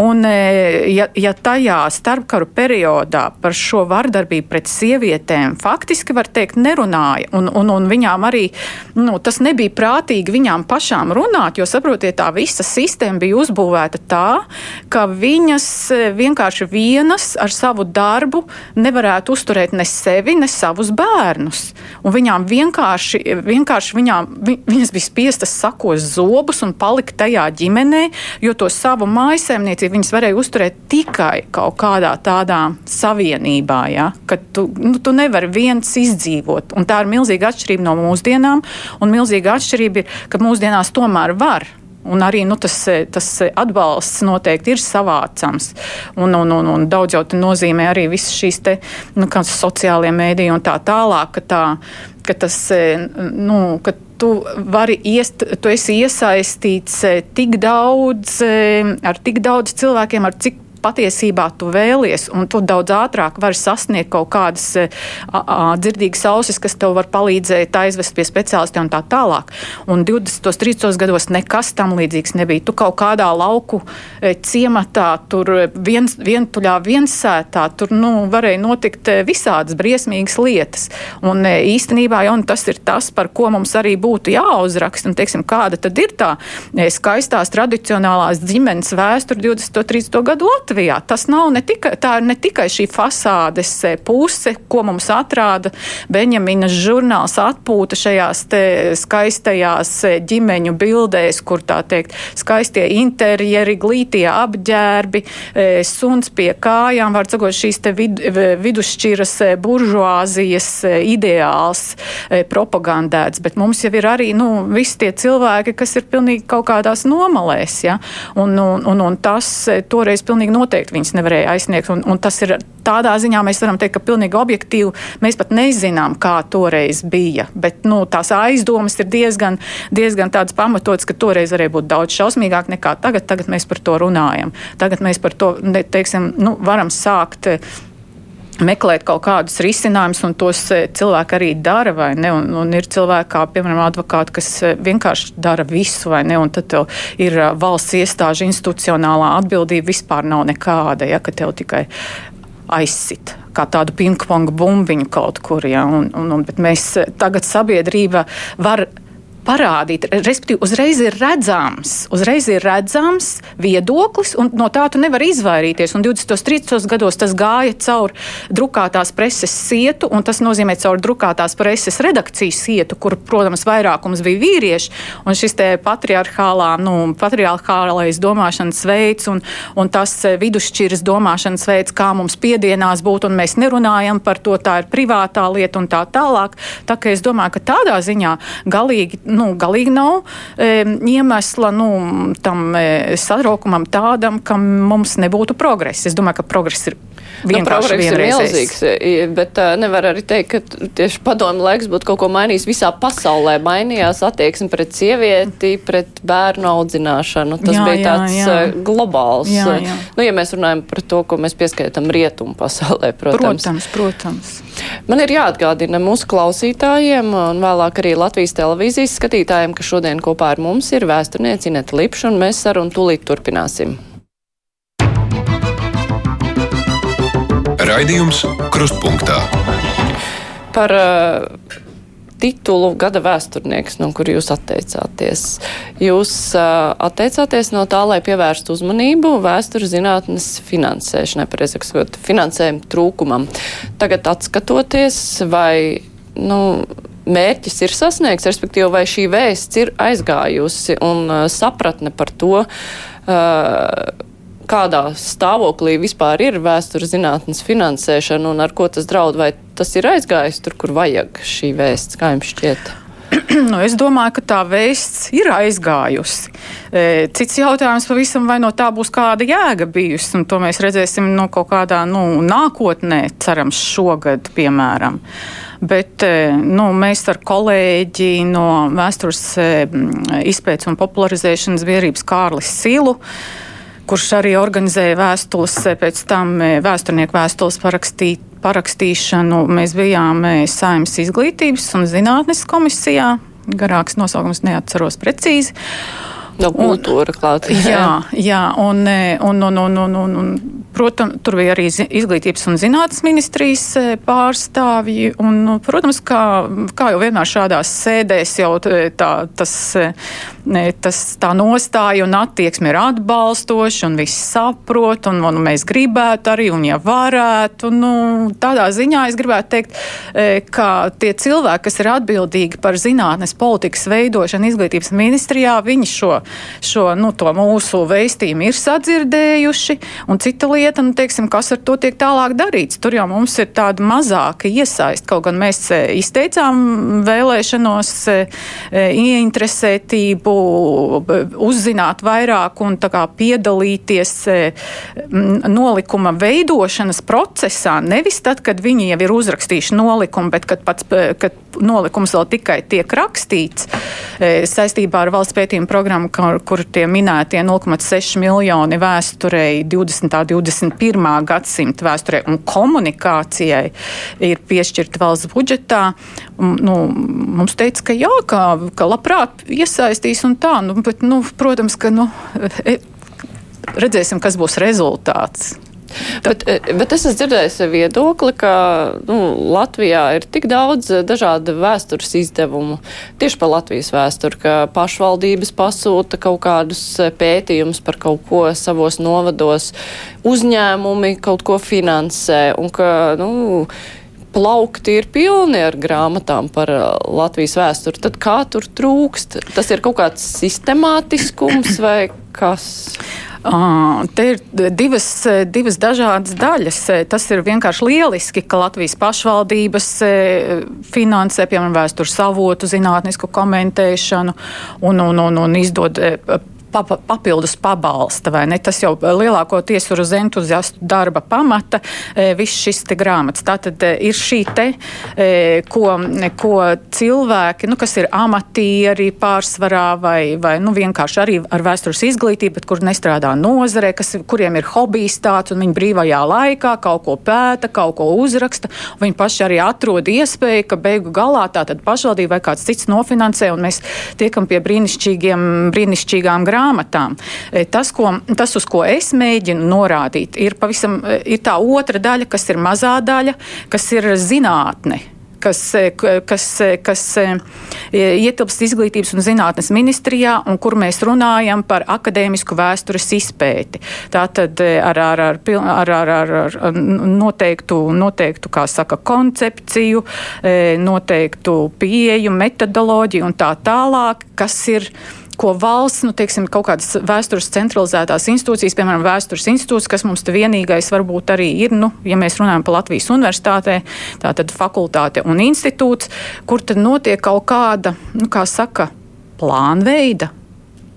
Un, e, ja, ja tajā starpkaru periodā par šo vardarbību pret sievietēm faktiski var teikt nerunāja, un, un, un viņām arī nu, tas nebija prātīgi viņām pašām runāt, jo saprotiet, tā visa sistēma bija uzbūvēta tā, ka viņas e, vienkārši viena vienas ar savu darbu nevarētu uzturēt ne sevi, ne savus bērnus. Un viņām vienkārši, vienkārši viņām, vi, viņas bija spiestas sakos zobus un palikt tajā ģimenē, jo to savu mājasēmniecību viņas varēja uzturēt tikai kaut kādā tādā savienībā, ja? ka tu, nu, tu nevari viens izdzīvot. Un tā ir milzīga atšķirība no mūsdienām, un milzīga atšķirība ir, ka mūsdienās tomēr var Un arī nu, tas, tas atbalsts noteikti ir savācams. Un, un, un, un daudz jau nozīmē arī visas šīs te, nu, sociālie mēdīji un tā tālāk, ka, tā, ka tas, nu, ka tu vari iest, tu esi iesaistīts tik daudz, ar tik daudz cilvēkiem, ar cik patiesībā tu vēlies, un tu daudz ātrāk vari sasniegt kaut kādas a, a, dzirdīgas ausis, kas tev var palīdzēt aizvest pie speciālistiem un tā tālāk. Un 20. un 30. gados nekas tam līdzīgs nebija. Tu kaut kādā lauku e, ciematā, tur viens, vientuļā viensētā, tur nu, varēja notikt visādas briesmīgas lietas. Un īstenībā jau tas ir tas, par ko mums arī būtu jāuzraksta. Un, teiksim, kāda tad ir tā skaistās tradicionālās ģimenes vēsture 20. un 30. gadu Latvijā? Latvijā. Tas nav ne tikai, tā ne tikai šī fasādes e, puse, ko mums atrāda Benjaminas žurnāls atpūta šajās skaistajās e, ģimeņu bildēs, kur tā teikt skaistie interjeri, glītie apģērbi, e, suns pie kājām, var sakot, šīs te vid, vidusšķiras buržuāzijas ideāls propagandēts, bet mums jau ir arī, nu, visi tie cilvēki, kas ir pilnīgi kaut kādās nomalēs, ja, un, un, un, un tas toreiz pilnīgi noteikti noteikti viņas nevarēja aizsniegt. Un, un tas ir tādā ziņā, mēs varam teikt, ka pilnīgi objektīvi mēs pat nezinām, kā toreiz bija. Bet nu, tās aizdomas ir diezgan, diezgan tādas pamatotas, ka toreiz varēja būt daudz šausmīgāk nekā tagad. Tagad mēs par to runājam. Tagad mēs par to teiksim, nu, varam sākt meklēt kaut kādus risinājumus, un tos e, cilvēki arī dara, vai ne? Un, un ir cilvēki, kā piemēram advokāti, kas e, vienkārši dara visu, vai ne? Un tad tev ir e, valsts iestāžu institucionālā atbildība vispār nav nekāda, ja, tev tikai aizsit kā tādu pingpong bumbiņu kaut kur. Ja, un, un, un, bet mēs tagad sabiedrība var parādīt, respektīvi, uzreiz ir redzams, uzreiz ir redzams viedoklis, un no tā tu nevari izvairīties. Un 20. un 30. gados tas gāja caur drukātās preses sietu, un tas nozīmē caur drukātās preses redakcijas sietu, kur, protams, vairākums bija vīrieši, un šis patriarchālā, nu, patriarchālais domāšanas veids un, un tas vidusšķiras domāšanas veids, kā mums piedienās būt, un mēs nerunājam par to, tā ir privātā lieta un tā tālāk. Tā kā es domāju, ka tādā ziņā galīgi nu, galīgi nav e, iemesla nu, tam e, satraukumam tādam, ka mums nebūtu progress. Es domāju, ka progress ir Nu, progress ir milzīgs, bet uh, nevar arī teikt, ka tieši padomu laiks būtu kaut ko mainījis visā pasaulē. Mainījās attieksme pret sievieti, pret bērnu audzināšanu. Tas jā, bija tāds jā, jā. globāls. Jā, jā. Nu, ja mēs runājam par to, ko mēs pieskaitam rietumu pasaulē, protams. Protams, protams. Man ir jāatgādina mūsu klausītājiem un vēlāk arī Latvijas televīzijas skatītājiem, ka šodien kopā ar mums ir vēsturniece Ineta Lipša un mēs sarunu tūlīt turpināsim. Raidījums Krustpunktā. Par uh, titulu gada vēsturnieks, no kur jūs atteicāties. Jūs uh, atteicāties no tā, lai pievērstu uzmanību vēstures zinātnes finansēšanai, pareizāk sakot, finansējuma trūkumam. Tagad atskatoties, vai, nu, mērķis ir sasniegts, respektīvi, vai šī vēsts ir aizgājusi un uh, sapratne par to, uh, kādā stāvoklī vispār ir vēstures zinātnes finansēšana un ar ko tas draud, vai tas ir aizgājis tur, kur vajag šī vēsts, kā jums šķiet? Nu, es domāju, ka tā vēsts ir aizgājusi. E, cits jautājums pavisam, vai no tā būs kāda jēga bijusi, un to mēs redzēsim no kaut kādā nu, nākotnē, cerams, šogad, piemēram. Bet e, nu, mēs ar kolēģi no vēstures e, izpētes un popularizēšanas biedrības Kārlis Silu kurš arī organizēja vēstules, eh, pēc tam eh, vēsturnieku vēstules parakstīt, parakstīšanu. Mēs bijām eh, Saimnes izglītības un zinātnes komisijā. Garāks nosaukums neatceros precīzi. No kultūra klāt. Jā, jā un, un, un, un, un, un, un protams, tur bija arī izglītības un zinātnes ministrijas pārstāvji. Un, nu, protams, kā, kā jau vienmēr šādās sēdēs, jau tā, tas tas, tā nostāja un attieksme ir atbalstoša, un viss saprot, un, un mēs gribētu arī, un ja varētu, nu, tādā ziņā es gribētu teikt, e, ka tie cilvēki, kas ir atbildīgi par zinātnes politikas veidošanu izglītības ministrijā, viņi šo, šo nu, mūsu vēstījumu ir sadzirdējuši, un cita lieta, nu, teiksim, kas ar to tiek tālāk darīts. Tur jau mums ir tāda mazāka iesaist, kaut gan mēs e, izteicām vēlēšanos e, ieinteresētību uzzināt vairāk un piedalīties e, nolikuma veidošanas procesā. Nevis tad, kad viņi jau ir uzrakstījuši nolikumu, bet kad pats kad nolikums vēl tikai tiek rakstīts e, saistībā ar valsts pētījumu programmu, kur, kur tie minētie 0,6 miljoni vēsturei 20. un 21. gadsimta vēsturei un komunikācijai ir piešķirta valsts budžetā. Nu, mums teica, ka jā, ka, ka labprāt iesaistīs un tā, nu, bet, nu, protams, ka nu, e, redzēsim, kas būs rezultāts. Bet, e, bet es esmu dzirdējis viedokli, ka nu, Latvijā ir tik daudz dažādu vēstures izdevumu tieši par Latvijas vēsturi, ka pašvaldības pasūta kaut kādus pētījumus par kaut ko savos novados, uzņēmumi kaut ko finansē un ka, nu, plaukti ir pilni ar grāmatām par Latvijas vēsturi, tad kā tur trūkst? Tas ir kaut kāds sistemātiskums vai kas? Te ir divas, divas dažādas daļas. Tas ir vienkārši lieliski, ka Latvijas pašvaldības finansē, piemēram, vēstures avotu, zinātnisku komentēšanu un, un, un, un izdod pa, papildus pabalsta. Tas jau lielākoties ir uz entuziastu darba pamata, e, viss šis grāmatas. Tā tad e, ir šī te, ko, ko cilvēki, nu, kas ir amatieri pārsvarā vai, vai nu, vienkārši arī ar vēstures izglītību, bet kur nestrādā nozarē, kas, kuriem ir hobijs tāds un viņi brīvajā laikā kaut ko pēta, kaut ko uzraksta. Viņi paši arī atrod iespēju, ka beigu galā tā tad pašvaldība vai kāds cits nofinansē un mēs tiekam pie brīnišķīgiem, brīnišķīgām grāmatām grāmatām. E, tas, ko, tas, uz ko es mēģinu norādīt, ir pavisam ir tā otra daļa, kas ir mazā daļa, kas ir zinātne kas, kas, kas ietilpst izglītības un zinātnes ministrijā, un kur mēs runājam par akadēmisku vēstures izpēti. Tātad ar, ar, ar, ar, ar, ar, ar noteiktu, noteiktu, saka, koncepciju, noteiktu pieeju, metodoloģiju un tā tālāk, kas ir ko valsts, nu, teiksim, kaut kādas vēstures centralizētās institūcijas, piemēram, vēstures institūts, kas mums te vienīgais varbūt arī ir, nu, ja mēs runājam par Latvijas universitātē, tā tad fakultāte un institūts, kur tad notiek kaut kāda, nu, kā saka, plānveida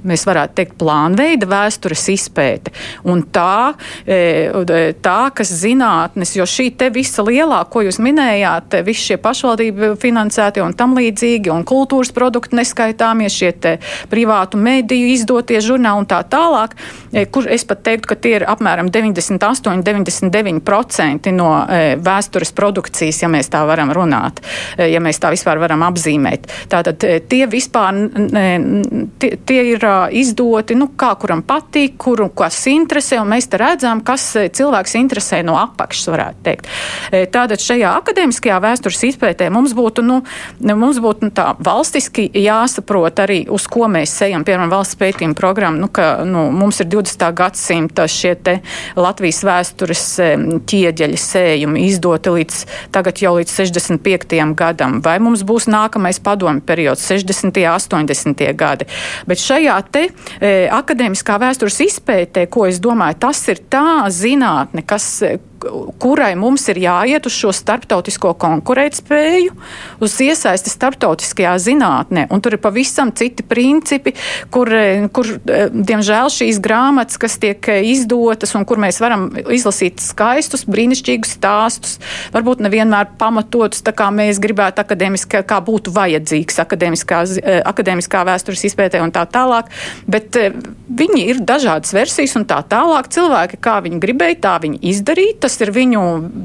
mēs varētu teikt, plānveida vēstures izpēte. Un tā, e, tā, kas zinātnes, jo šī te visa lielā, ko jūs minējāt, visi šie pašvaldību finansētie un tam līdzīgi, un kultūras produkti neskaitāmies, šie te privātu mediju izdotie žurnāli un tā tālāk, e, kur es pat teiktu, ka tie ir apmēram 98, 99% no e, vēstures produkcijas, ja mēs tā varam runāt, ja mēs tā vispār varam apzīmēt. Tātad tie vispār, tie, tie ir izdoti, nu, kā kuram patīk, kuru kas interesē, un mēs te redzam, kas e, cilvēks interesē no apakšas, varētu teikt. E, tātad šajā akadēmiskajā vēstures izpētē mums būtu, nu, mums būtu nu, tā valstiski jāsaprot arī, uz ko mēs ejam, piemēram, valsts pētījuma programma, nu, ka nu, mums ir 20. gadsimta šie te Latvijas vēstures e, ķieģeļi sējumi izdoti līdz tagad jau līdz 65. gadam, vai mums būs nākamais padomi periods 60. 80. gadi. Bet šajā te e, akadēmiskā vēstures izpētē, ko es domāju, tas ir tā zinātne, kas kurai mums ir jāiet uz šo starptautisko konkurētspēju, uz iesaisti starptautiskajā zinātnē. Un tur ir pavisam citi principi, kur, kur diemžēl šīs grāmatas, kas tiek izdotas un kur mēs varam izlasīt skaistus, brīnišķīgus stāstus, varbūt nevienmēr pamatotus, tā kā mēs gribētu akadēmiski, kā būtu vajadzīgs akadēmiskā, akadēmiskā vēstures izpētē un tā tālāk, bet eh, viņi ir dažādas versijas un tā tālāk. Cilvēki, kā viņi gribēja, tā viņi izdarīja tas ir viņu,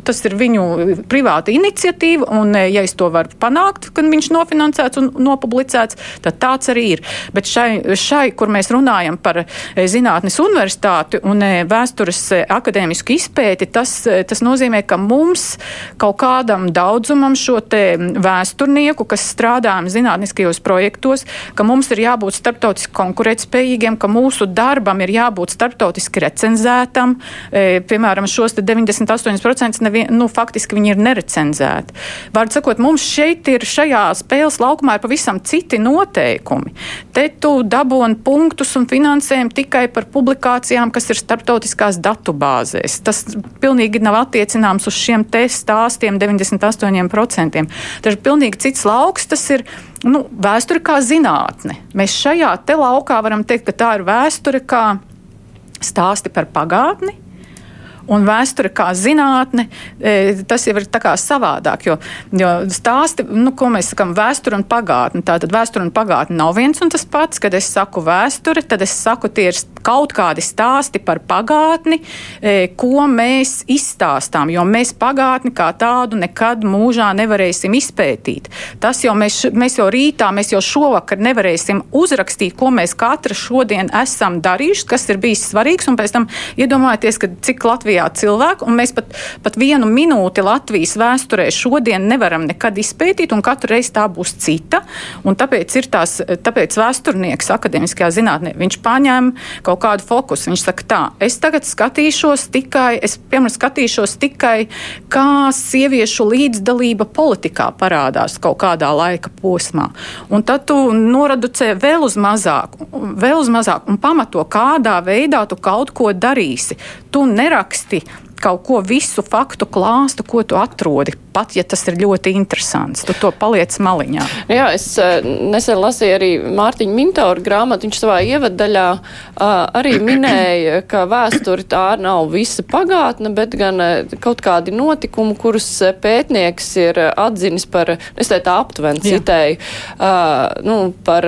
tas ir viņu privāta iniciatīva, un eh, ja es to varu panākt, kad viņš nofinansēts un nopublicēts, tad tāds arī ir. Bet šai, šai kur mēs runājam par eh, zinātnes universitāti un eh, vēstures akadēmisku izpēti, tas, tas nozīmē, ka mums kaut kādam daudzumam šo te vēsturnieku, kas strādājam zinātniskajos projektos, ka mums ir jābūt starptautiski konkurētspējīgiem, ka mūsu darbam ir jābūt starptautiski recenzētam. Piemēram, šos 90 98% nevien, nu, faktiski viņi ir nerecenzēti. Vārdu sakot, mums šeit ir šajā spēles laukumā ir pavisam citi noteikumi. Te tu dabūni punktus un finansējumu tikai par publikācijām, kas ir starptautiskās datubāzēs. Tas pilnīgi nav attiecināms uz šiem te stāstiem 98%. Tas ir pilnīgi cits lauks. Tas ir nu, vēsture kā zinātne. Mēs šajā te laukā varam teikt, ka tā ir vēsture kā stāsti par pagātni, un vēsture kā zinātne, e, tas jau ir savādāk. Jo, jo stāsti, nu, ko mēs sakām, vēsture un pagātne. Tātad vēsture un pagātne nav viens un tas pats. Kad es saku vēsture, tad es saku, tie ir kaut kādi stāsti par pagātni, e, ko mēs izstāstām. Jo mēs pagātni kā tādu nekad mūžā nevarēsim izpētīt. Tas jau mēs, mēs jau rītā, mēs jau šovakar nevarēsim uzrakstīt, ko mēs katra šodien esam darījuši, kas ir bijis svarīgs, un pēc tam iedomājieties, cik Latvijā Latvijā cilvēku, un mēs pat, pat vienu minūti Latvijas vēsturē šodien nevaram nekad izpētīt, un katru reizi tā būs cita. Tāpēc tās, tāpēc vēsturnieks akadēmiskajā zinātnē, viņš paņēma kaut kādu fokusu. Viņš saka, tā, es tagad skatīšos tikai, es, piemēram, skatīšos tikai, kā sieviešu līdzdalība politikā parādās kaut kādā laika posmā. Un tad tu noraducē vēl uz mazāku, vēl uz mazāku un pamato, kādā veidā tu kaut ko darīsi. Tu neraksti vlasti kaut ko visu faktu klāstu, ko tu atrodi pat ja tas ir ļoti interesants. Tu to paliec maliņā. Jā, es uh, nesen lasīju arī Mārtiņa Mintora grāmatu. Viņš savā ievadaļā uh, arī minēja, ka vēsture tā nav visa pagātne, bet gan uh, kaut kādi notikumi, kurus pētnieks ir atzinis par, es te tā aptuveni citēju, nu, par,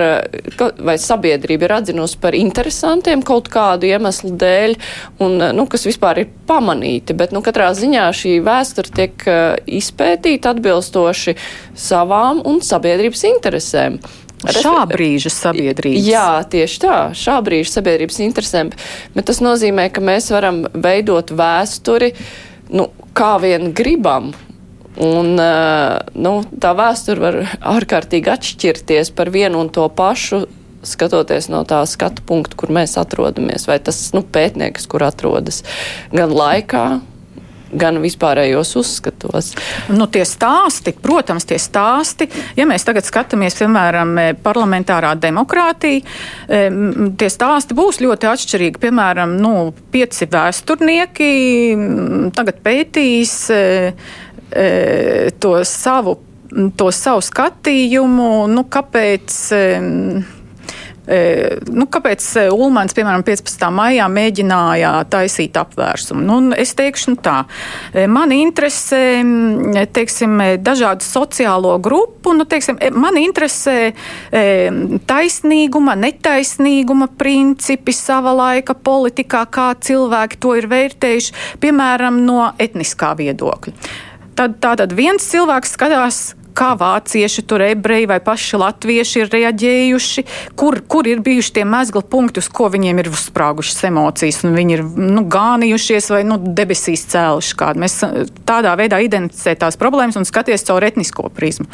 vai sabiedrība ir atzinusi par interesantiem kaut kādu iemeslu dēļ, un, nu, kas vispār ir pamanīti. Bet, nu, katrā ziņā šī vēsture tiek uh, izpētīta izpētīt atbilstoši savām un sabiedrības interesēm. Šā brīža sabiedrības. Jā, tieši tā, šā brīža sabiedrības interesēm. Bet tas nozīmē, ka mēs varam veidot vēsturi, nu, kā vien gribam. Un, nu, tā vēsture var ārkārtīgi atšķirties par vienu un to pašu, skatoties no tā skatu punkta, kur mēs atrodamies, vai tas nu, pētnieks, kur atrodas gan laikā, gan vispārējos uzskatos. Nu, tie stāsti, protams, tie stāsti, ja mēs tagad skatāmies, piemēram, parlamentārā demokrātija, tie stāsti būs ļoti atšķirīgi. Piemēram, nu, pieci vēsturnieki tagad pētīs e, e, to savu, to savu skatījumu, nu, kāpēc Nu, kāpēc Ulmans, piemēram, 15. maijā mēģināja taisīt apvērsumu? Nu, es teikšu nu tā, mani interesē, teiksim, dažādu sociālo grupu, nu, teiksim, mani interesē taisnīguma, netaisnīguma principi sava laika politikā, kā cilvēki to ir vērtējuši, piemēram, no etniskā viedokļa. Tad tātad viens cilvēks skatās kā vācieši, tur ebreji vai paši latvieši ir reaģējuši, kur, kur ir bijuši tie mezgla punkti, uz ko viņiem ir uzsprāgušas emocijas, un viņi ir nu, gānījušies vai nu, debesīs cēluši kādu. Mēs tādā veidā identificējam tās problēmas un skaties caur etnisko prizmu.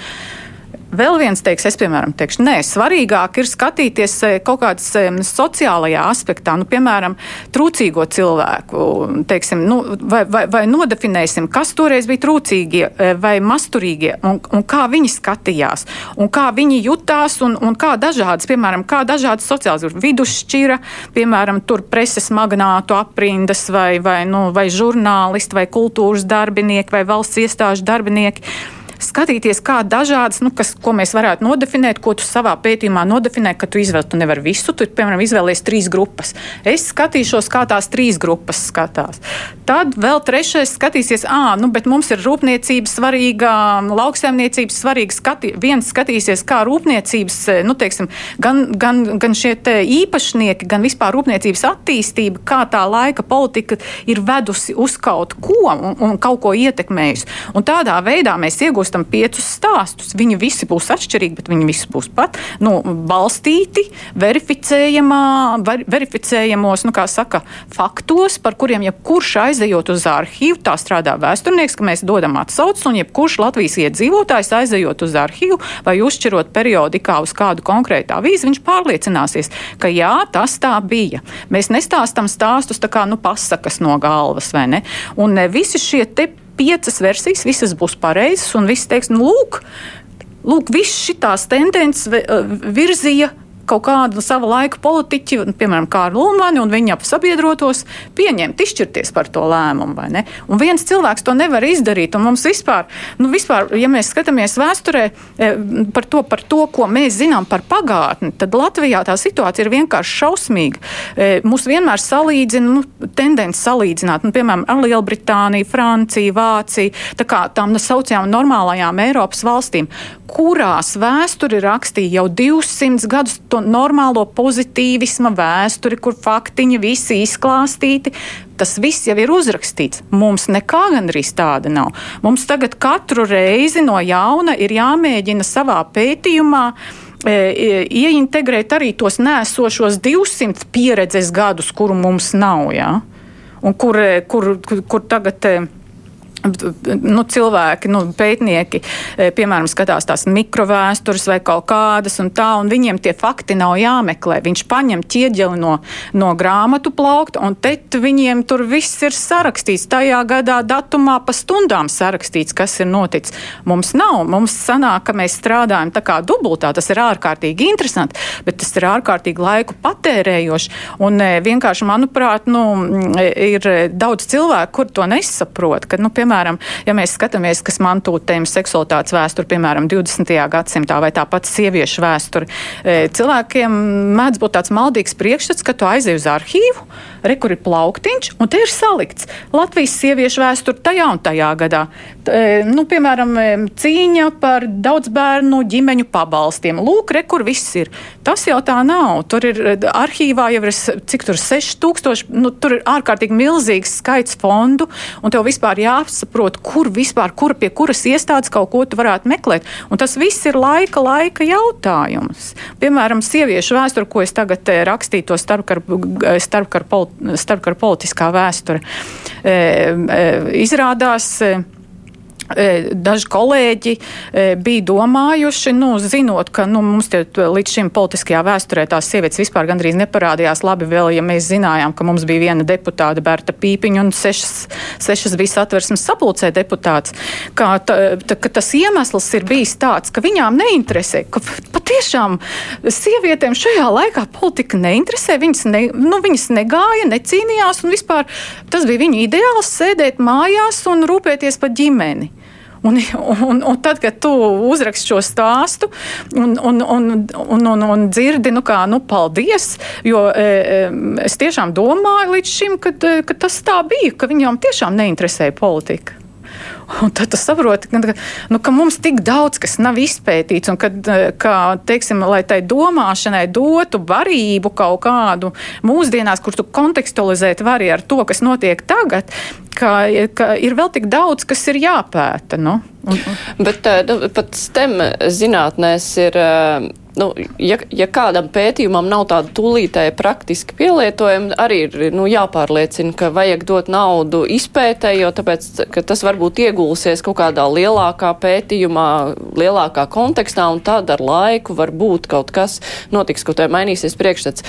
Vēl viens teiks, es piemēram teikšu, nē, svarīgāk ir skatīties eh, kaut kādas sociālajā aspektā, nu, piemēram, trūcīgo cilvēku, teiksim, nu, vai, vai, vai nodefinēsim, kas toreiz bija trūcīgie eh, vai masturīgie, un, un kā viņi skatījās, un kā viņi jutās, un, un kā dažādas, piemēram, kā dažādas sociālas vidusšķira, piemēram, tur preses magnātu aprindas, vai, vai, nu, vai žurnālisti, vai kultūras darbinieki, vai valsts iestāžu darbinieki skatīties, kā dažādas, nu, kas, ko mēs varētu nodefinēt, ko tu savā pētījumā nodefinē, ka tu izvēlies, tu nevari visu, tu, piemēram, izvēlies trīs grupas. Es skatīšos, kā tās trīs grupas skatās. Tad vēl trešais skatīsies, ah, nu, bet mums ir rūpniecība svarīga, lauksaimniecība svarīga. Skati, viens skatīsies, kā rūpniecības, nu, teiksim, gan, gan, gan šie īpašnieki, gan vispār rūpniecības attīstība, kā tā laika politika ir vedusi uz kaut ko un, un kaut ko ietekmējusi. Un tādā veidā mēs iegūstam iegūstam piecus stāstus. Viņi visi būs atšķirīgi, bet viņi visi būs pat nu, balstīti ver, verificējamos, nu, saka, faktos, par kuriem jebkurš aizejot uz arhīvu, tā strādā vēsturnieks, ka mēs dodam atsauces, un jebkurš Latvijas iedzīvotājs aizejot uz arhīvu vai uzšķirot periodikā uz kādu konkrētu avīzi, viņš pārliecināsies, ka jā, tas tā bija. Mēs nestāstam stāstus tā kā nu, pasakas no galvas, vai ne? Un visi šie te piecas versijas, visas būs pareizas, un viss teiks, nu, lūk, lūk viss šīs tendences virzīja kaut kādu sava laika politiķi, piemēram, Kārlu Ulmani un viņa sabiedrotos, pieņemt, izšķirties par to lēmumu. Un viens cilvēks to nevar izdarīt. Un mums vispār, nu, vispār ja mēs skatāmies vēsturē e, par to, par to, ko mēs zinām par pagātni, tad Latvijā tā situācija ir vienkārši šausmīga. E, mūs vienmēr salīdzina, nu, tendence salīdzināt, nu, piemēram, ar Lielbritāniju, Franciju, Vāciju, tā kā tām saucamām normālajām Eiropas valstīm, kurās vēsturi rakstīja jau 200 gadus. To to normālo pozitīvisma vēsturi, kur faktiņi visi izklāstīti. Tas viss jau ir uzrakstīts. Mums nekā gandrīz tāda nav. Mums tagad katru reizi no jauna ir jāmēģina savā pētījumā e, e ieintegrēt arī tos nēsošos 200 pieredzes gadus, kuru mums nav. Ja? Un kur, e, kur, kur, kur tagad. E, nu, cilvēki, nu, pētnieki, e, piemēram, skatās tās mikrovēstures vai kaut kādas, un tā, un viņiem tie fakti nav jāmeklē. Viņš paņem ķieģeli no, no grāmatu plaukta, un te viņiem tur viss ir sarakstīts. Tajā gadā datumā pa stundām sarakstīts, kas ir noticis. Mums nav, mums sanāk, ka mēs strādājam tā kā dubultā. Tas ir ārkārtīgi interesanti, bet tas ir ārkārtīgi laiku patērējoši. Un e, vienkārši, manuprāt, nu, ir daudz cilvēku, kur to nesaprot. Kad, nu, piemēram, piemēram, ja mēs skatāmies, kas mantūtējam seksualitātes vēsturi, piemēram, 20. gadsimtā vai tāpat sieviešu vēsturi, e, cilvēkiem mēdz būt tāds maldīgs priekšstats, ka tu aizej uz arhīvu, re, kur ir plauktiņš, un te ir salikts Latvijas sieviešu vēsturi tajā un tajā gadā. E, nu, piemēram, e, cīņa par daudz bērnu ģimeņu pabalstiem. Lūk, re, kur viss ir. Tas jau tā nav. Tur ir arhīvā jau ir, cik tur 6000, nu, tur ir ārkārtīgi milzīgs skaits fondu, un tev vispār jāsaprot, kur vispār, kur pie kuras iestādes kaut ko tu varētu meklēt. Un tas viss ir laika, laika jautājums. Piemēram, sieviešu vēsture, ko es tagad rakstīju, to starpkara starp starp politiskā vēsture, e, e, izrādās. E, Daži kolēģi bija domājuši, nu, zinot, ka nu, mums tie, līdz šim politiskajā vēsturē tās sievietes vispār gandrīz neparādījās. Labi, vēl ja mēs zinājām, ka mums bija viena deputāta Berta Pīpiņa un sešas, sešas bija satversmes sapulcē deputāts, ka, ta, ta, ka tas iemesls ir bijis tāds, ka viņām neinteresē, ka patiešām sievietēm šajā laikā politika neinteresē, viņas, ne, nu, viņas negāja, necīnījās un vispār tas bija viņu ideāls sēdēt mājās un rūpēties par ģimeni. Un, un, un tad, kad tu uzraksti šo stāstu un, un, un, un, un, un dzirdi, nu, kā, nu, paldies, jo e, e es tiešām domāju līdz šim, e, ka tas tā bija, ka viņām tiešām neinteresēja politika. Un tad tu saproti, ka, nu, ka mums tik daudz kas nav izpētīts, un kad, ka, teiksim, lai tai domāšanai dotu barību kaut kādu mūsdienās, kur tu kontekstualizēt vari ar to, kas notiek tagad, ka, ka ir vēl tik daudz, kas ir jāpēta. Nu? Un, un. Bet nu, pat STEM zinātnēs ir nu, ja, ja kādam pētījumam nav tāda tūlītēja praktiski pielietojuma, arī ir nu, jāpārliecina, ka vajag dot naudu izpētē, jo tāpēc, tas varbūt iegulsies kaut kādā lielākā pētījumā, lielākā kontekstā, un tad ar laiku varbūt kaut kas notiks, kaut kā mainīsies priekšstats.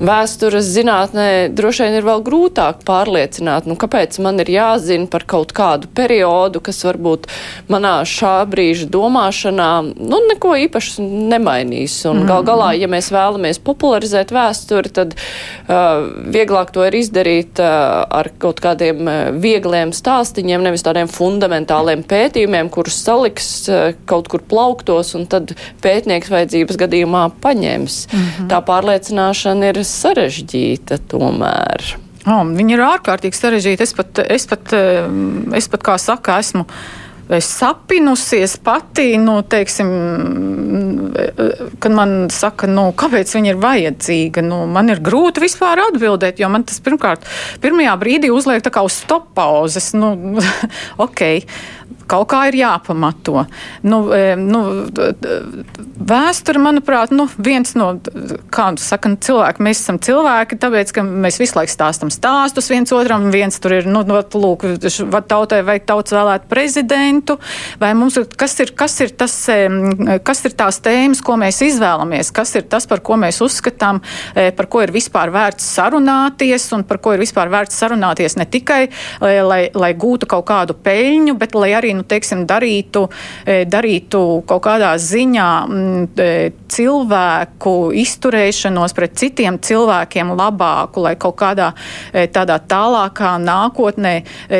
Vēstures zinātnē droši vien ir vēl grūtāk pārliecināt, nu, kāpēc man ir jāzina par kaut kādu periodu, kas varbūt manā šā brīža domāšanā, nu, neko īpaši nemainīs bijis. Un gal galā, ja mēs vēlamies popularizēt vēsturi, tad uh, vieglāk to ir izdarīt uh, ar kaut kādiem uh, viegliem stāstiņiem, nevis tādiem fundamentāliem pētījumiem, kurus saliks uh, kaut kur plauktos un tad pētnieks vajadzības gadījumā paņems. Mm -hmm. Tā pārliecināšana ir sarežģīta tomēr. Oh, viņa ir ārkārtīgi sarežģīta. Es pat, es pat, es pat kā saka, esmu sapinusies pati, nu, teiksim, kad man saka, nu, kāpēc viņa ir vajadzīga, nu, man ir grūti vispār atbildēt, jo man tas pirmkārt, pirmajā brīdī uzliek tā kā uz stop pauzes, nu, ok kaut kā ir jāpamato. Nu, nu, vēsture, manuprāt, nu, viens no, kā saka, nu, cilvēki, mēs esam cilvēki, tāpēc, ka mēs visu laiku stāstam stāstus viens otram, viens tur ir, nu, nu lūk, tautai vai tauts vēlēt prezidentu, vai mums, kas ir, kas ir tas, kas ir tās tēmas, ko mēs izvēlamies, kas ir tas, par ko mēs uzskatām, e, par ko ir vispār vērts sarunāties un par ko ir vispār vērts sarunāties ne tikai, e, lai, lai gūtu kaut kādu peļņu, bet lai arī nu, teiksim, darītu, e, darītu kaut kādā ziņā mm, e, cilvēku izturēšanos pret citiem cilvēkiem labāku, lai kaut kādā e, tādā tālākā nākotnē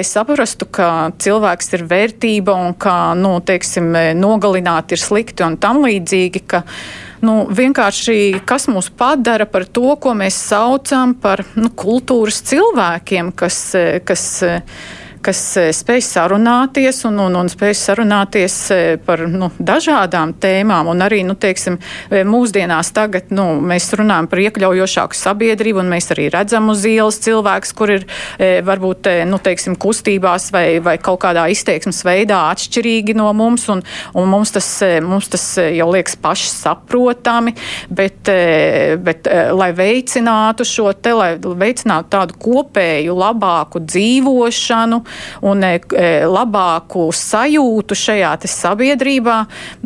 saprastu, ka cilvēks ir vērtība un ka, nu, teiksim, nogalināt ir slikti un tam līdzīgi, ka nu, vienkārši kas mūs padara par to, ko mēs saucam par nu, kultūras cilvēkiem, kas, kas kas e, spēj sarunāties un, un, un spēj sarunāties e, par nu, dažādām tēmām. Un arī, nu, teiksim, e, mūsdienās tagad nu, mēs runājam par iekļaujošāku sabiedrību, un mēs arī redzam uz ielas cilvēks, kur ir varbūt nu, teiksim, kustībās vai, vai kaut kādā izteiksmes veidā atšķirīgi no mums, un, un mums, tas, mums tas jau liekas paši saprotami, bet, bet lai veicinātu šo te, lai veicinātu tādu kopēju, labāku dzīvošanu, un e, e, labāku sajūtu šajā sabiedrībā,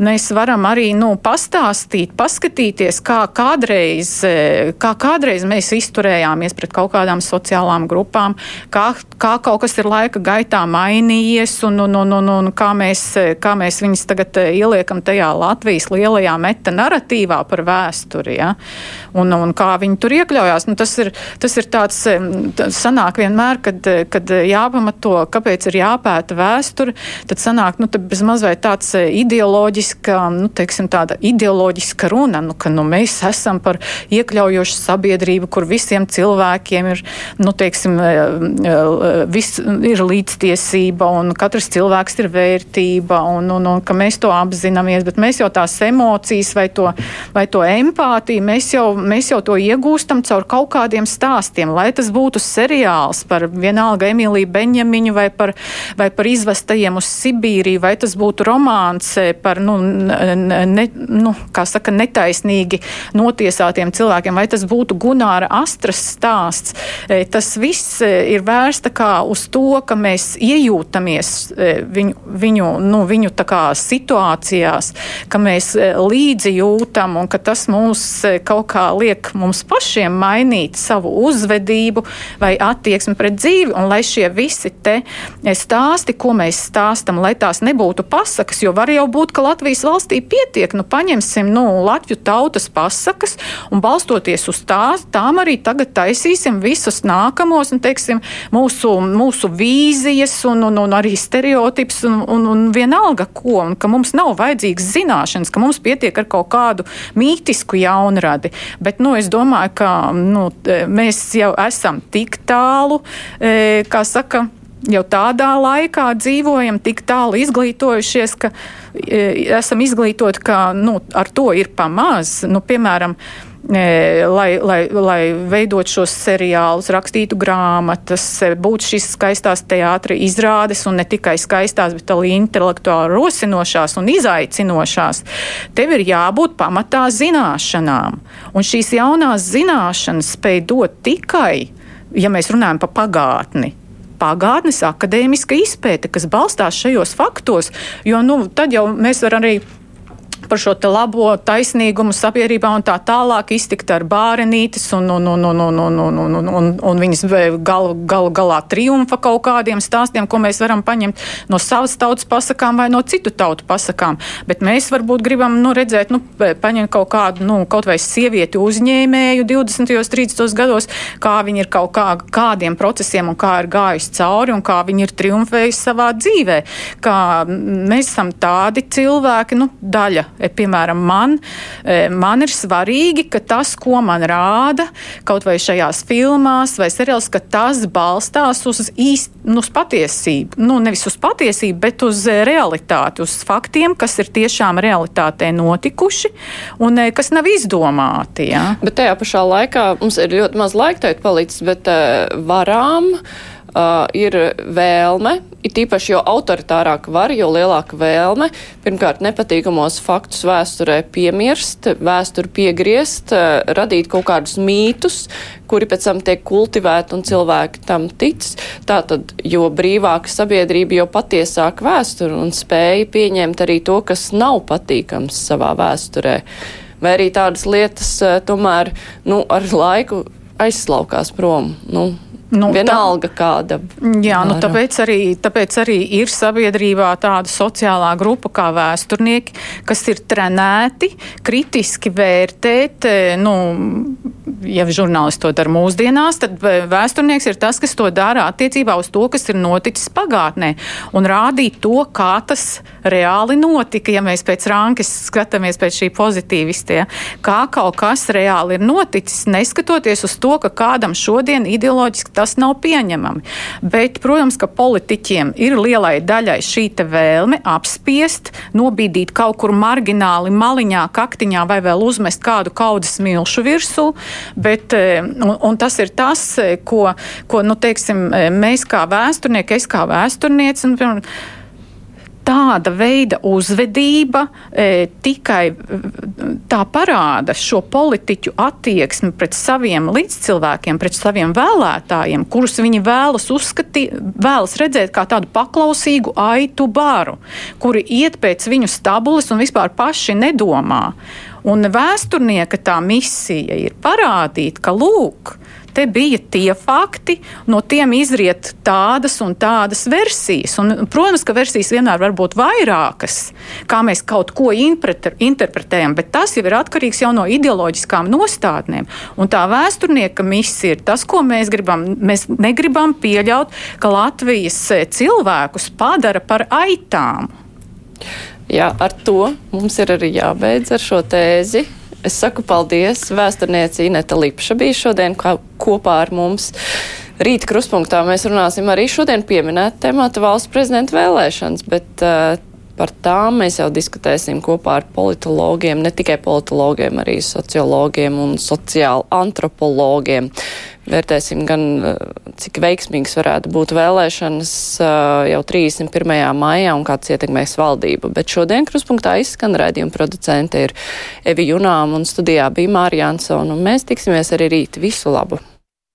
mēs varam arī nu, pastāstīt, paskatīties, kā kādreiz, e, kā kādreiz mēs izturējāmies pret kaut kādām sociālām grupām, kā, kā kaut kas ir laika gaitā mainījies un, un, un, un, un kā, mēs, kā mēs viņus tagad ieliekam tajā Latvijas lielajā meta narratīvā par vēsturi. Ja? Un, un kā viņi tur iekļaujās. Nu, tas, ir, tas ir tāds, sanāk vienmēr, kad, kad jāpamato kāpēc ir jāpēta vēsture, tad sanāk, nu, tad bezmaz vai tāds e, ideoloģiska, nu, teiksim, tāda ideoloģiska runa, nu, ka, nu, mēs esam par iekļaujošu sabiedrību, kur visiem cilvēkiem ir, nu, teiksim, e, e, viss ir līdztiesība un katrs cilvēks ir vērtība un, un, un ka mēs to apzināmies, bet mēs jau tās emocijas vai to, vai to empātiju, mēs jau, mēs jau to iegūstam caur kaut kādiem stāstiem, lai tas būtu seriāls par vienalga Emīliju Beņemiņu, traumiņu vai par, vai par izvestajiem uz Sibīriju, vai tas būtu romāns par, nu, ne, nu, kā saka, netaisnīgi notiesātiem cilvēkiem, vai tas būtu Gunāra Astras stāsts. Tas viss ir vērsta kā uz to, ka mēs iejūtamies viņu, viņu, nu, viņu situācijās, ka mēs līdzi jūtam un ka tas mūs kaut kā liek mums pašiem mainīt savu uzvedību vai attieksmi pret dzīvi, un lai šie visi te stāsti, ko mēs stāstam, lai tās nebūtu pasakas, jo var jau būt, ka Latvijas valstī pietiek, nu paņemsim, nu, Latviju tautas pasakas, un balstoties uz tā, tām arī tagad taisīsim visus nākamos, un, teiksim, mūsu, mūsu vīzijas un, un, un arī stereotips un, un, un vienalga ko, un ka mums nav vajadzīgas zināšanas, ka mums pietiek ar kaut kādu mītisku jaunradi. Bet, nu, es domāju, ka nu, mēs jau esam tik tālu, e, kā saka, jau tādā laikā dzīvojam, tik tālu izglītojušies, ka e, esam izglītoti, ka nu, ar to ir pamaz. Nu, piemēram, lai, lai, lai veidot šos seriālus, rakstītu grāmatas, būtu šīs skaistās teātris izrādes, un ne tikai skaistās, bet arī intelektuāli rosinošās un izaicinošās. Tev ir jābūt pamatā zināšanām, un šīs jaunās zināšanas spēj dot tikai, ja mēs runājam par pagātni pagātnes akadēmiska izpēte, kas balstās šajos faktos, jo nu, tad jau mēs varam arī par šo labo taisnīgumu sabiedrībā un tā tālāk iztikt ar bārenītes un, un, un, un, un, un, un, un, un, un viņas galu gal, galā triumfa kaut kādiem stāstiem, ko mēs varam paņemt no savas tautas pasakām vai no citu tautu pasakām. Bet mēs varbūt gribam nu, redzēt, nu, paņemt kaut kādu, nu, kaut vai sievieti uzņēmēju 20. un 30. gados, kā viņi ir kaut kā, kādiem procesiem un kā ir gājusi cauri un kā viņi ir triumfējuši savā dzīvē. Kā mēs esam tādi cilvēki, nu, daļa piemēram, man, e, man ir svarīgi, ka tas, ko man rāda, kaut vai šajās filmās vai seriāls, ka tas balstās uz īstu, nu, uz patiesību. Nu, nevis uz patiesību, bet uz e, realitāti, uz faktiem, kas ir tiešām realitātē notikuši un kas nav izdomāti. Ja? Bet tajā pašā laikā mums ir ļoti maz laika tagad palicis, bet varām uh, ir vēlme, it īpaši jo autoritārāk var, jo lielāka vēlme, pirmkārt, nepatīkamos faktus vēsturē piemirst, vēsturi piegriezt, uh, radīt kaut kādus mītus, kuri pēc tam tiek kultivēti un cilvēki tam tic. Tātad, jo brīvāka sabiedrība, jo patiesāk vēsturi un spēja pieņemt arī to, kas nav patīkams savā vēsturē. Vai arī tādas lietas uh, tomēr nu, ar laiku aizslaukās prom. Nu, Nu, Vienalga tā, kāda. Jā, nu, tāpēc, arī, tāpēc arī ir sabiedrībā tāda sociālā grupa kā vēsturnieki, kas ir trenēti kritiski vērtēt, eh, nu, ja žurnālisti to dara mūsdienās, tad eh, vēsturnieks ir tas, kas to dara attiecībā uz to, kas ir noticis pagātnē, un rādīt to, kā tas reāli notika, ja mēs pēc rānkes skatāmies pēc šī pozitīvistie, kā kaut kas reāli ir noticis, neskatoties uz to, ka kādam šodien ideoloģiski tas nav pieņemami. Bet, protams, ka politiķiem ir lielai daļai šī vēlme apspiest, nobīdīt kaut kur margināli, maliņā, kaktiņā vai vēl uzmest kādu kaudas milšu virsū. Bet, eh, un, un tas ir tas, eh, ko, ko nu, teiksim, eh, mēs kā vēsturnieki, es kā vēsturniece. Un, tāda veida uzvedība e, tikai tā parāda šo politiķu attieksmi pret saviem līdzcilvēkiem, pret saviem vēlētājiem, kurus viņi vēlas uzskatīt, vēlas redzēt kā tādu paklausīgu aitu baru, kuri iet pēc viņu stabulas un vispār paši nedomā. Un vēsturnieka tā misija ir parādīt, ka lūk, Te bija tie fakti, no tiem izriet tādas un tādas versijas. Un, protams, ka versijas vienmēr var būt vairākas, kā mēs kaut ko interpretējam, bet tas jau ir atkarīgs jau no ideoloģiskām nostādnēm. Un tā vēsturnieka misija ir tas, ko mēs gribam. Mēs negribam pieļaut, ka Latvijas cilvēkus padara par aitām. Jā, ar to mums ir arī jābeidz ar šo tēzi. Es saku paldies. Vēsturniece Ineta Lipša bija šodien kopā ar mums. Rīta kruspunktā mēs runāsim arī šodien pieminēt temata valsts prezidenta vēlēšanas, bet uh, par tām mēs jau diskutēsim kopā ar politologiem, ne tikai politologiem, arī sociologiem un sociāli antropologiem. Vērtēsim gan, cik veiksmīgas varētu būt vēlēšanas jau 31. maijā un kāds ietekmēs valdību. Bet šodien kruspunktā izskan raidījuma producente ir Evi Junām un studijā bija Mārija Ansona. Mēs tiksimies arī rīt. Visu labu!